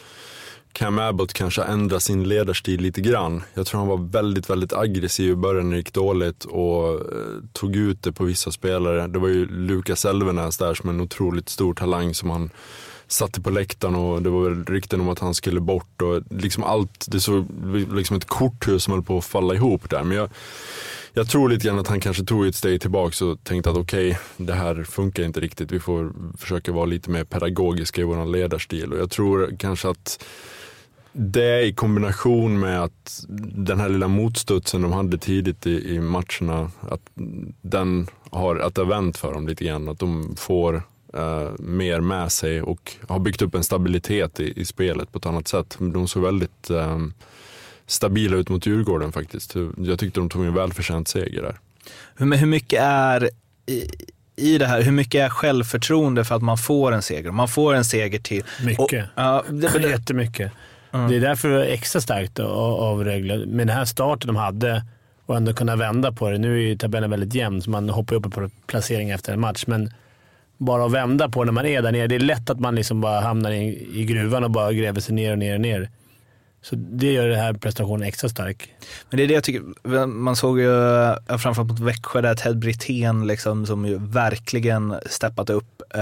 Cam Abbott kanske ändrat sin ledarstil lite grann. Jag tror han var väldigt, väldigt aggressiv i början när det gick dåligt och eh, tog ut det på vissa spelare. Det var ju Lukas Elvenäs där som är en otroligt stor talang som han satte på läktaren och det var rykten om att han skulle bort och liksom allt, det såg liksom ett korthus som höll på att falla ihop där. Men jag, jag tror lite grann att han kanske tog ett steg tillbaka och tänkte att okej, okay, det här funkar inte riktigt. Vi får försöka vara lite mer pedagogiska i vår ledarstil och jag tror kanske att det i kombination med att den här lilla motstudsen de hade tidigt i, i matcherna, att den har, att det har vänt för dem lite grann. Att de får uh, mer med sig och har byggt upp en stabilitet i, i spelet på ett annat sätt. De såg väldigt um, stabila ut mot Djurgården faktiskt. Jag tyckte de tog en välförtjänt seger där. Hur, hur mycket är i, i det här, hur mycket är självförtroende för att man får en seger? Man får en seger till. Mycket. Och, ja, det, det, Jättemycket. Mm. Det är därför det är extra starkt av, av Rögle. Med den här starten de hade och ändå kunna vända på det. Nu är ju tabellen väldigt jämn, så man hoppar upp på placering efter en match. Men bara att vända på när man är där nere. Det är lätt att man liksom bara hamnar i, i gruvan och bara gräver sig ner och ner och ner. Så det gör den här prestationen extra stark. Men det är det jag tycker, man såg ju framförallt mot Växjö där Ted Brithén liksom, som ju verkligen steppat upp. eh,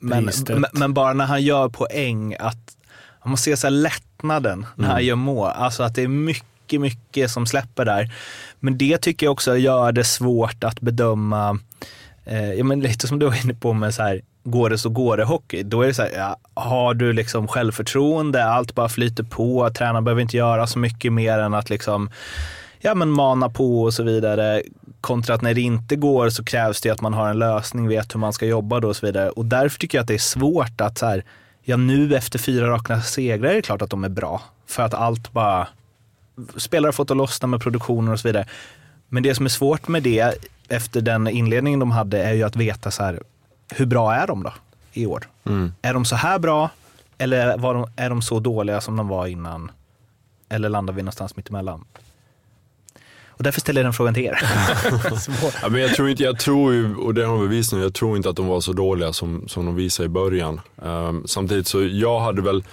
Men, men, bara när han gör poäng, att man ser så här lättnaden när han Mm. gör mål. Alltså att det är mycket, mycket som släpper där. Men det tycker jag också gör det svårt att bedöma, eh, ja, men lite som du var inne på med så här, går det så går det hockey. Då är det så här, ja, har du liksom självförtroende, allt bara flyter på, tränaren behöver inte göra så mycket mer än att liksom, ja men mana på och så vidare. Kontra att när det inte går så krävs det att man har en lösning, vet hur man ska jobba då och så vidare. Och därför tycker jag att det är svårt att så här, ja nu efter fyra raka segrar är det klart att de är bra. För att allt bara, spelare har fått att lossna med produktionen och så vidare. Men det som är svårt med det, efter den inledningen de hade, är ju att veta så här, hur bra är de då i år? Mm. Är de så här bra eller var de, är de så dåliga som de var innan? Eller landar vi någonstans mittemellan? Och därför ställer jag den frågan till er. Ja, men jag tror inte, jag tror ju, och det har de bevisat nu, jag tror inte att de var så dåliga som, som de visade i början. Ehm, samtidigt så, jag hade väl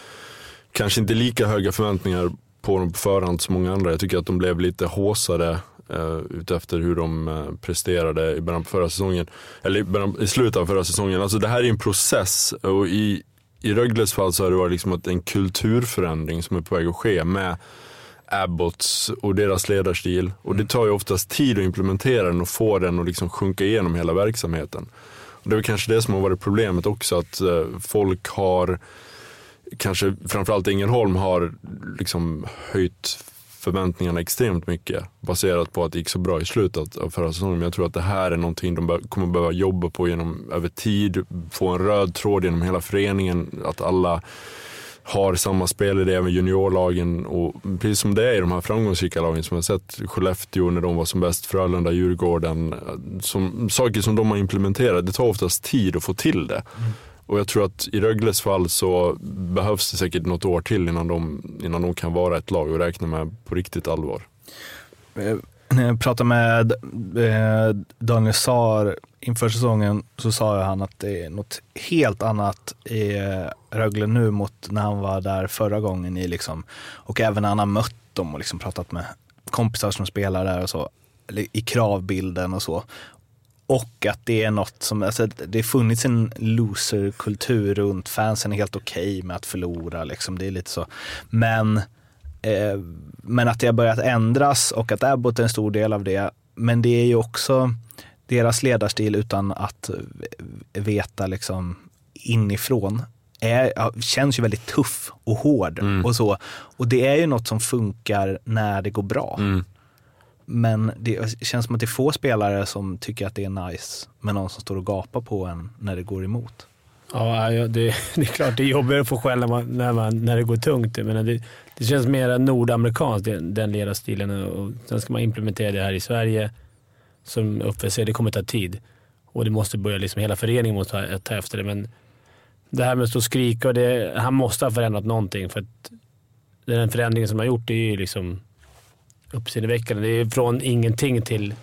kanske inte lika höga förväntningar på dem på förhand som många andra. Jag tycker att de blev lite håsade uh, utefter hur de eh, presterade i början på förra säsongen. Eller i, början, i slutet av förra säsongen. Alltså det här är en process och i, i Rögles fall så har det varit liksom att en kulturförändring som är på väg att ske med Abbots och deras ledarstil. Och det tar ju oftast tid att implementera den och få den att liksom sjunka igenom hela verksamheten. Och det är väl kanske det som har varit problemet också, att eh, folk har, kanske framförallt Ängelholm har liksom höjt förväntningarna extremt mycket baserat på att det gick så bra i slutet av förra säsongen. Men jag tror att det här är någonting de kommer behöva jobba på genom, över tid, få en röd tråd genom hela föreningen, att alla har samma spelidé med juniorlagen och precis som det är i de här framgångsrika lagen som jag sett Skellefteå när de var som bäst, Frölunda, Djurgården. Eh, som, saker som de har implementerat, det tar oftast tid att få till det. Mm. Och jag tror att i Rögles fall så behövs det säkert något år till innan de, innan de kan vara ett lag och räkna med på riktigt allvar. Eh, när jag pratade med eh, Daniel Saar inför säsongen så sa han att det är något helt annat i eh, Rögle nu mot när han var där förra gången. I liksom, och även när han har mött dem och liksom pratat med kompisar som spelar där och så. I kravbilden och så. Och att det är något som, alltså, det har funnits en loser-kultur runt fansen är helt okej med att förlora. Liksom. Det är lite så. Men Eh, men att det har börjat ändras och att Abbott är en stor del av det. Men det är ju också deras ledarstil utan att eh, veta liksom inifrån. Är, ja, känns ju väldigt tuff och hård och så. Och det är ju något som funkar när det går bra. Men det känns som att det är få spelare som tycker att det är nice med någon som står och gapar på en när det går emot. Ja, det, det är klart det är jobbigare att få skäll när, man, när, man, när det går tungt. Men det, det känns mer nordamerikanskt, den, den ledarstilen. Och sen ska man implementera det här i Sverige. Som Uffe säger, det kommer ta tid. Och det måste börja, liksom, hela föreningen måste ta, ta efter det. Men det här med att stå och skrika, och det, han måste ha förändrat någonting. För att den förändringen som han har gjort är ju liksom uppseendeväckande. Det är från ingenting till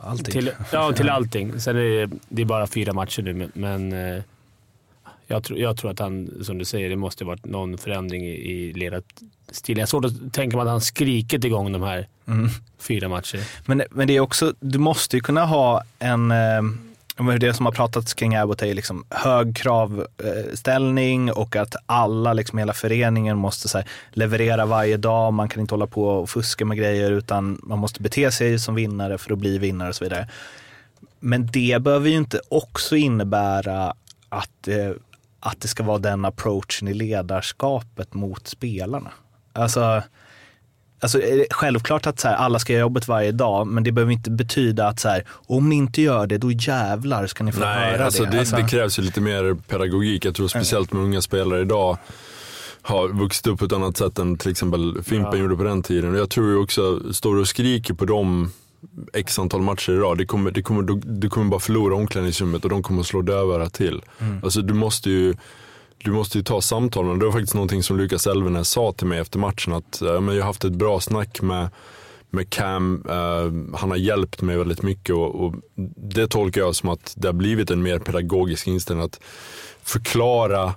Allting. till, ja, till allting. Sen är det, det är bara fyra matcher nu, men, eh, jag, tror, jag tror att han, som du säger, det måste varit någon förändring i, i ledarstilen. Jag har svårt att tänka mig att han skrikit igång de här Mm. fyra matcherna. Men, men det är också, du måste ju kunna ha en, eh, men det som har pratats kring Abbott är liksom hög kravställning och att alla, liksom hela föreningen måste så här, leverera varje dag. Man kan inte hålla på och fuska med grejer utan man måste bete sig som vinnare för att bli vinnare och så vidare. Men det behöver ju inte också innebära att, eh, att det ska vara den approachen i ledarskapet mot spelarna. Alltså, Alltså, är det självklart att så här, alla ska göra jobbet varje dag, men det behöver inte betyda att så här, om ni inte gör det, då jävlar ska ni få Nej, höra alltså det. det, Alltså, det krävs ju lite mer pedagogik. Jag tror speciellt med unga spelare idag har vuxit upp på ett annat sätt än till exempel Fimpen Ja. gjorde på den tiden. Och jag tror ju också, står du och skriker på dem x antal matcher i rad, det kommer, det kommer, du, du kommer bara förlora omklädningsrummet och de kommer slå dövörat till. Mm. Alltså du måste ju du måste ju ta samtalen. Det var faktiskt någonting som Lukas Elvenäs sa till mig efter matchen. Att eh, men jag har haft ett bra snack med, med Cam. Eh, han har hjälpt mig väldigt mycket och, och det tolkar jag som att det har blivit en mer pedagogisk inställning. Att förklara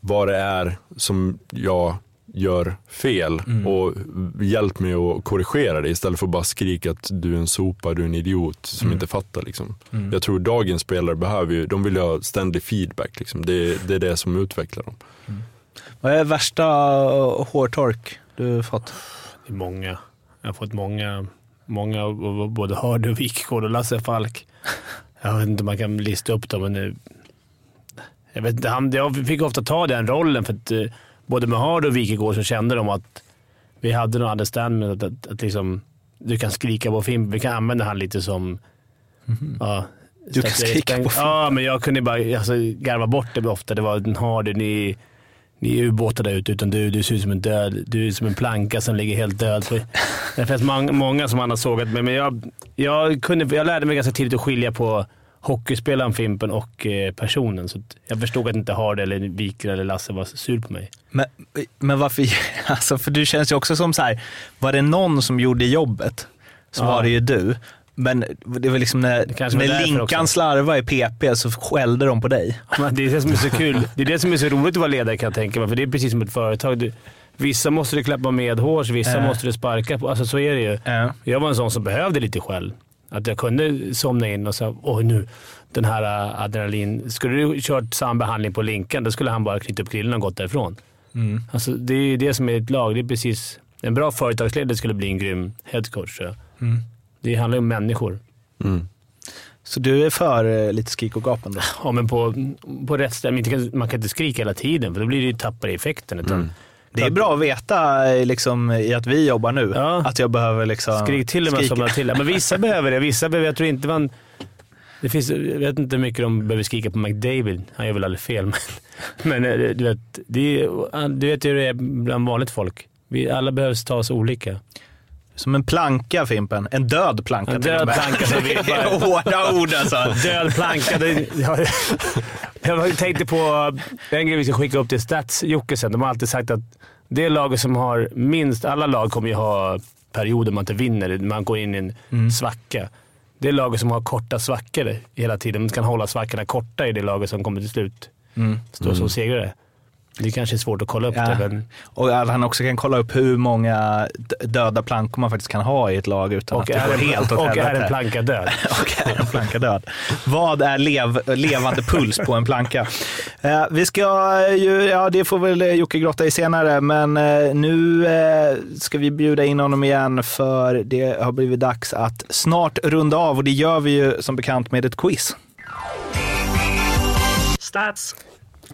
vad det är som jag gör fel Mm. och hjälp mig att korrigera det istället för att bara skrika att du är en sopa, du är en idiot som Mm. inte fattar. Liksom. Mm. Jag tror dagens spelare behöver ju, de vill ha ständig feedback. Liksom. Det, det är det som utvecklar dem. Vad är värsta hårtork du fått? Det är många. Jag har fått många, många både Hardy och Wikegård och Lasse Falk. Jag vet inte om man kan lista upp dem, men jag, vet inte, han, jag fick ofta ta den rollen för att eh, både med Hardy och Wikegård så kände de att vi hade någon understanding att, att, att liksom, du kan skrika på film. Vi kan använda han lite som... Ja, Du kan skrika på film? Ja, men jag kunde bara alltså, garva bort det ofta. Det var en Hardy, ni, ni är ubåtar där ute utan du. Du ser ut som en död. Du är som en planka som ligger helt död. Det finns många, många som han har sågat mig, men jag, jag, kunde, jag lärde mig ganska tidigt att skilja på hockeyspelaren Fimpen och eh, personen. Så jag förstod att inte Hardy, eller Wiker eller Lasse var sur på mig. Men, men varför, alltså för du känns ju också som så här, var det någon som gjorde jobbet så Ja. var det ju du. Men det var liksom när, var när Linkan slarvade i PP så skällde de på dig. Men det är det som är så kul. Det är det som är så roligt att vara ledare kan jag tänka mig. För det är precis som ett företag. Du, vissa måste du klappa med hårs, vissa Ja. måste du sparka på. Alltså så är det ju. Jag var en sån som behövde lite skäll. Att jag kunde somna in och säga oj nu, den här äh, adrenalin. Skulle du kört samma behandling på Linkan, då skulle han bara knyta upp grillen och gått därifrån. Mm. Alltså, det är ju det som är ett lag. Det är precis... En bra företagsledare skulle bli en grym headcoach. Mm. Det handlar ju om människor. Så du är för eh, lite skrik och gap ändå? Ja, men på, på rätt ställe. Man kan, inte skrika hela tiden för då blir det ju tappar i effekten. Utan Det är bra att veta liksom, i att vi jobbar nu, att jag behöver liksom Skrik till och med skrika. somna till. Men vissa behöver det. Vissa behöver, jag tror inte man... Det finns, jag vet inte hur mycket de behöver skrika på McDavid. Han gör väl aldrig fel, men, men eh, du vet, det är, du vet hur det är bland vanligt folk. Vi alla behövs tas olika. Som en planka Fimpen. En död planka En död planka. Så vi Det är hårda ord alltså. Död planka. Det, jag, jag tänkte på en grej vi ska skicka upp till Stats-Jocke sen. De har alltid sagt att det laget som har minst... Alla lag kommer ju ha perioder man inte vinner. Man går in i en Mm. svacka. Det laget som har korta svackor hela tiden, man kan hålla svackorna korta i det laget som kommer till slut Mm. stå som segrare. Det kanske är svårt att kolla upp Ja. det, men Och att han också kan kolla upp hur många döda plankor man faktiskt kan ha i ett lag utan Och att det är går en- helt åt och är en planka död. och är en planka död. Vad är lev, levande puls på en planka? Eh, vi ska ju, ja det får väl Jocke grotta i senare, men eh, nu eh, ska vi bjuda in honom igen för det har blivit dags att snart runda av och det gör vi ju som bekant med ett quiz. Stats!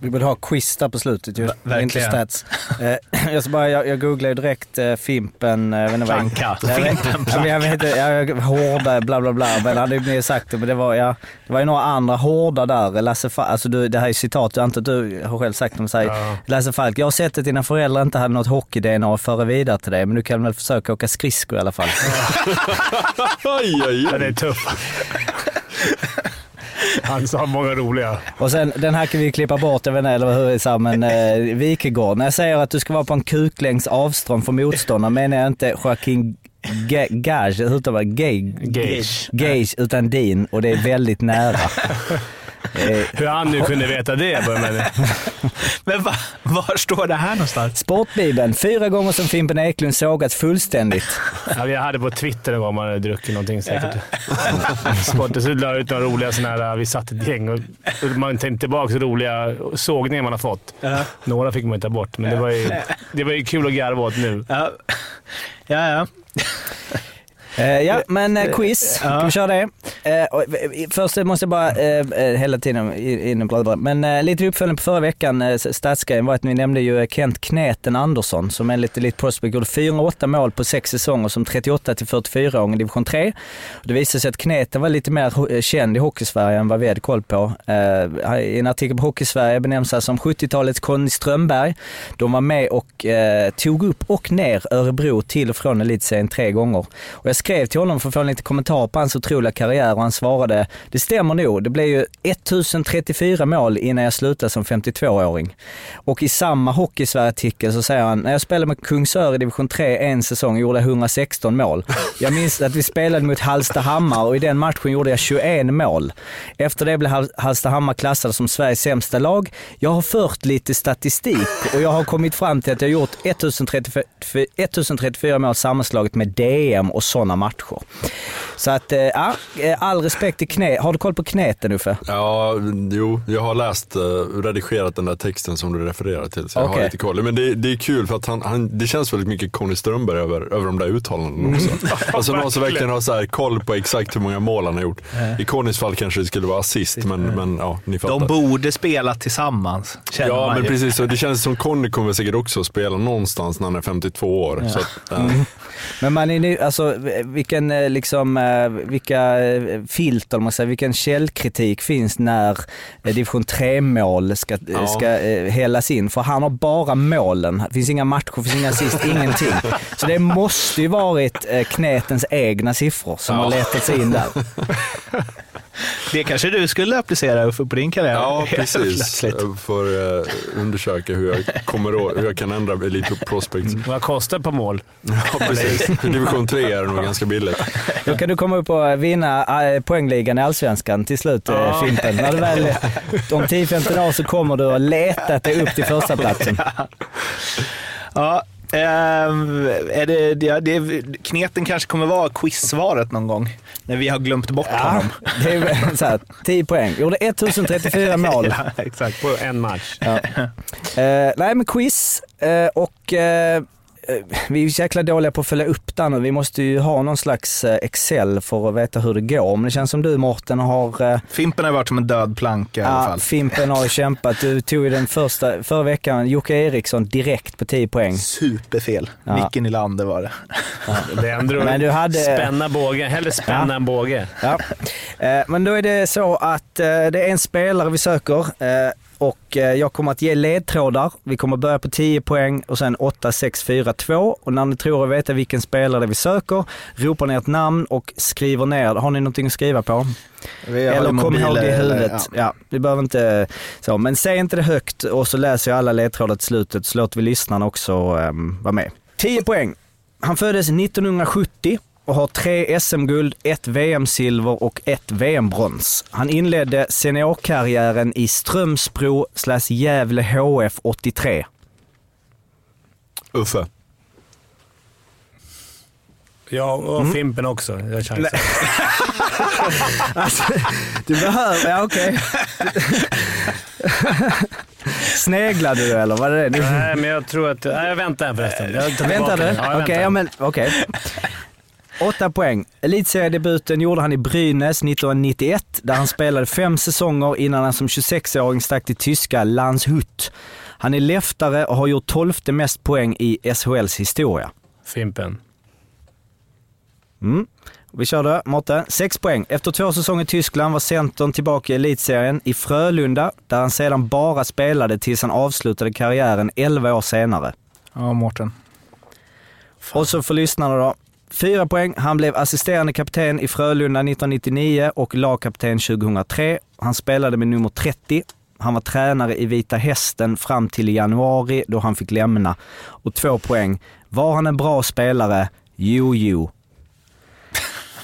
Vi borde ha quiz där på slutet ju. verkligen. Inte stats. Eh, jag, ska bara, jag, jag googlade ju direkt eh, Fimpen. eh, jag vet inte vad- Planka. Jag Fimpen Ja, men jag vet inte, jag, jag, hårda bla bla bla. Men hade mer sagt det. Men det var, ja, det var ju några andra hårda där. Lasse Falk, alltså du, det här är citat, jag antar att du har själv sagt dem. Säger, Ja. Lasse Falk, jag har sett att dina föräldrar inte hade något hockey-DNA att föra vidare till dig. Men du kan väl försöka åka skridskor i alla fall. Aj, aj, Den är tuff. Han sa många roliga. Och sen, den här kan vi klippa bort, jag vet inte eller hur här, men eh, Wikegård. När jag säger att du ska vara på en kuklängds avstånd från motståndaren menar jag inte Joaquin Ga- Gage? Gage, Gage. Gage, utan din och det är väldigt nära. Eh, Hur han nu kunde veta det, börjar man Men va, var står det här någonstans? Sportbibeln, fyra gånger som Fimpen Eklund sågat fullständigt. Ja, jag hade på Twitter en gång man hade druckit någonting säkert. Sporten så la ut några roliga sådana här, vi satt ett gäng och man tänkte tillbaka roliga sågningar man har fått. Några fick man ju ta bort, men det var ju, det var ju kul att garva åt nu. Ja. ja. Eh, ja, men eh, quiz. Kan vi köra det? Eh, först måste jag bara, hela tiden in in och bla bla. Men lite uppföljning på förra veckan, eh, statsgrejen var att ni nämnde ju Kent Kneten Andersson som enligt Elite Prospect gjorde 408 mål på sex säsonger som 38 till 44-åring i division 3. Och det visade sig att Kneten var lite mer känd i Hockeysverige än vad vi hade koll på. I en artikel på Hockeysverige benämns han som 70-talets Conny Strömberg. De var med och tog upp och ner Örebro till och från elitserien tre gånger. Och jag skrev till honom för att få en lite kommentar på hans otroliga karriär och han svarade, det stämmer nog, det blev ju 1034 mål innan jag slutade som 52-åring. Och i samma Hockeysverige-artikel så säger han, när jag spelade med Kungsör i division 3 en säsong gjorde jag 116 mål. Jag minns att vi spelade mot Hallstahammar och i den matchen gjorde jag 21 mål. Efter det blev Hallstahammar klassade som Sveriges sämsta lag. Jag har fört lite statistik och jag har kommit fram till att jag har gjort 1034, 1034 mål sammanslaget med DM och sådana matcher. Så att, eh, ja, eh, all respekt till knä. Har du koll på kneten Uffe? Ja, jo, jag har läst, uh, redigerat den där texten som du refererar till, så jag Okej. har lite koll. Men det, det är kul för att han, han, det känns väldigt mycket Conny Strömberg över, över de där uttalandena också. alltså någon som verkligen har så här koll på exakt hur många mål han har gjort. I Connys fall kanske det skulle vara assist, men, men ja, ni fattar. De borde spela tillsammans, känner Ja, man men ju. precis. Och det känns som Conny kommer säkert också spela någonstans när han är 52 år. Så att, eh, Men man är nu, alltså vilken eh, liksom, eh, vilka eh, filter, man säger, vilken källkritik finns när division 3-mål ska, Ja. ska hällas in? För han har bara målen. Det finns inga matcher, finns inga assist, ingenting. Så det måste ju varit knetens egna siffror som har letat sig in där. Det kanske du skulle applicera Uffe på din karriär? Ja, precis. Jag får uh, undersöka hur jag, kommer å- hur jag kan ändra Elite Prospects. Vad kostar per mål? Ja, precis. Division 3 är det nog ganska billigt. Då kan du komma upp och vinna eh, poängligan i Allsvenskan till slut, eh, Fimpen. När du väl, om 10-15 år så kommer du att leta dig upp till första platsen. Ja, är det, det, det, kneten kanske kommer vara quizsvaret någon gång, när vi har glömt bort Ja, honom. det är så här, 10 poäng. Gjorde 1034 mål. Ja, exakt. På en match. Ja. Eh, nej men quiz eh, och eh, eh, vi är så jäkla dåliga på att följa upp den och vi måste ju ha någon slags eh, Excel för att veta hur det går. Men det känns som du Mårten har eh, Fimpen har varit som en död planka i alla Ja, fall. Fimpen har ju kämpat. Du tog ju den första, förra veckan, Jocke Eriksson direkt på 10 poäng. Superfel. Ja. Micke Nylander var det. Det är ändå Men du hade- spänna bågen. Hellre spänna Ja. än båge. Ja. Eh, Men då är det så att eh, det är en spelare vi söker eh, och eh, jag kommer att ge ledtrådar. Vi kommer börja på 10 poäng och sen 8, 6, 4, 2. Och när ni tror er veta vilken spelare det är vi söker, ropar ni ett namn och skriver ner. Har ni någonting att skriva på? Eller kom ihåg det i huvudet. Ja. vi behöver inte så. Men säg inte det högt och så läser jag alla ledtrådar till slutet så låter vi lyssnarna också um, vara med. 10 poäng. Han föddes 1970 och har tre SM-guld, ett VM-silver och ett VM-brons. Han inledde seniorkarriären i Strömsbro slash Gävle HF 83. Uffe. Ja, och Mm. Fimpen också. Jag har chansen. Alltså, du behöver, ja okej. Sneglade du eller vad är det? Du, Nej, men jag tror att... Nej, jag väntar förresten. Jag tar Väntar du? Okej, väntar. ja, men okej. Åtta poäng. Elitseriedebuten gjorde han i Brynäs 1991 där han spelade fem säsonger innan han som 26-åring stack till tyska Landshut. Han är leftare och har gjort tolfte mest poäng i SHLs historia. Fimpen. Mm. Vi kör då. Mårten, sex poäng. Efter två säsonger i Tyskland var centern tillbaka i elitserien i Frölunda där han sedan bara spelade tills han avslutade karriären 11 år senare. Ja, Mårten. Och så för lyssnarna då. Fyra poäng. Han blev assisterande kapten i Frölunda 1999 och lagkapten 2003. Han spelade med nummer 30. Han var tränare i Vita Hästen fram till januari då han fick lämna. Och två poäng. Var han en bra spelare? Jo, jo.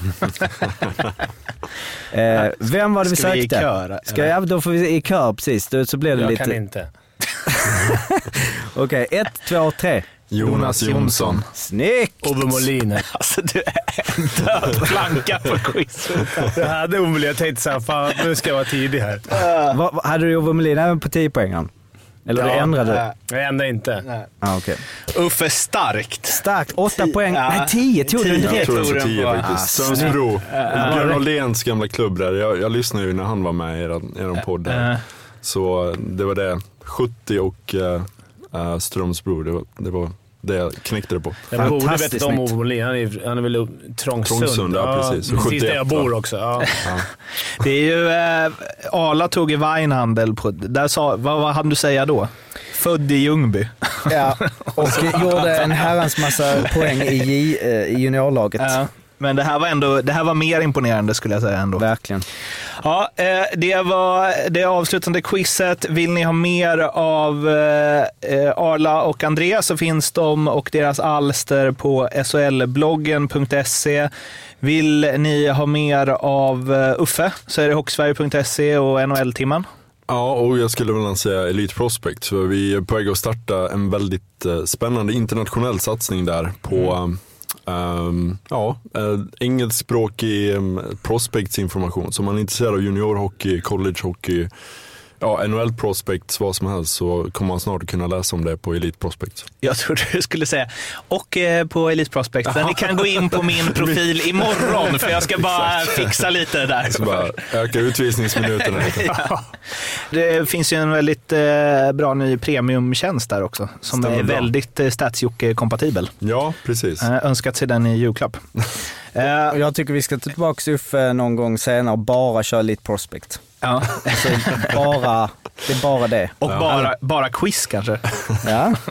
eh, vem var det vi Ska vi i sökte? kör, Ska jag, då får vi i kör, precis. Då, så blir det Jag lite... kan inte. Okej, ett, två, tre. Jonas Jonsson. Snyggt! Ove Molin. Alltså du är en död planka på quiz. Jag hade Ove Molin. Jag tänkte såhär, fan nu ska jag vara tidig här. Vad- vad- hade du Ove Melin även på 10 poängen? Eller det ändrade du? Jag ändrar inte. Ah, okay. Uffe starkt. Starkt. 8 poäng. Ja. Nej, 10 tog du Tio. direkt. Jag tror det tog var den 10 på- faktiskt. Ah, Strömsbro. Björn Åhléns gamla klubb där. Jag, jag lyssnade ju när han var med i er, er podd. Där. Eh, Så det var det. 70 och uh, Strömsbro. Det var, det var det jag knäckte det på. Jag borde Fantastiskt vetat om. Ove Molin. Han är, han är väl Trångsund. Trångsund, ja, precis. Och Precis där 71, jag bor va? också. Ja. Det är ju, eh, Arla tog i Weinhandel, på, där sa, vad, vad hann du säga då? Född i Ljungby. Ja, och gjorde en herrans massa poäng i, J, eh, i juniorlaget. Ja. Men det här var ändå det här var mer imponerande skulle jag säga ändå. Verkligen. Ja, eh, det var det avslutande quizet. Vill ni ha mer av eh, eh, Arla och Andreas så finns de och deras alster på solbloggen.se. Vill ni ha mer av Uffe så är det hockeysverige.se och NHL-timman. Ja, och jag skulle väl säga Elite Prospect. Så vi är på väg att starta en väldigt spännande internationell satsning där på Mm. Um, ja, eh, engelskspråkig um, prospectsinformation. Så om man är intresserad av juniorhockey, collegehockey, ja, NHL prospects, vad som helst så kommer man snart att kunna läsa om det på Elite Prospect. Jag trodde du skulle säga, och eh, på Elite Prospect. Men ni kan gå in på min profil imorgon för jag ska bara fixa lite där. Så bara öka utvisningsminuterna lite. Ja. Det finns ju en väldigt eh, bra ny premiumtjänst där också som Stämmer är bra. väldigt eh, Statsjocke-kompatibel. Ja, precis. Eh, önskat sig den i julklapp. Jag tycker vi ska ta tillbaka Uffe någon gång senare och bara köra lite prospect. Ja. Alltså, bara, det är bara det. Och bara, bara quiz kanske. Ja.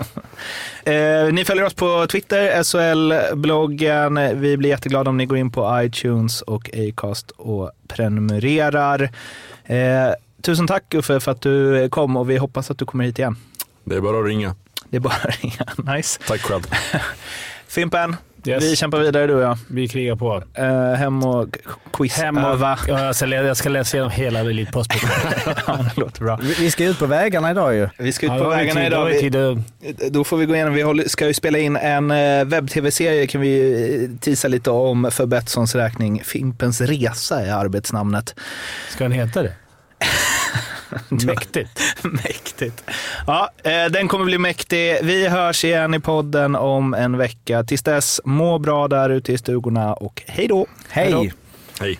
Eh, ni följer oss på Twitter, SHL-bloggen. Vi blir jätteglada om ni går in på iTunes och Acast och prenumererar. Eh, tusen tack Uffe för att du kom och vi hoppas att du kommer hit igen. Det är bara att ringa. Det är bara att ringa. Nice. Tack själv. Fimpen, Yes. vi kämpar vidare du och jag. Vi krigar på. Eh, hem och quiz Hem och, öva. ja, jag, ska, jag ska läsa igenom hela Elite Prospect. ja, det låter bra. Vi vi ska ut på vägarna idag ju. Vi ska ut Ja, på vägarna tid- idag. vi tid då får vi gå igenom. Vi håller, ska ju spela in en eh, webb-tv-serie kan vi eh, tisa lite om för Betssons räkning. Fimpens Resa är arbetsnamnet. Ska den heta det? Mäktigt. Mäktigt. Ja, eh, den kommer bli mäktig. Vi hörs igen i podden om en vecka. Tills dess, må bra där ute i stugorna och hej då! Hej! Hej.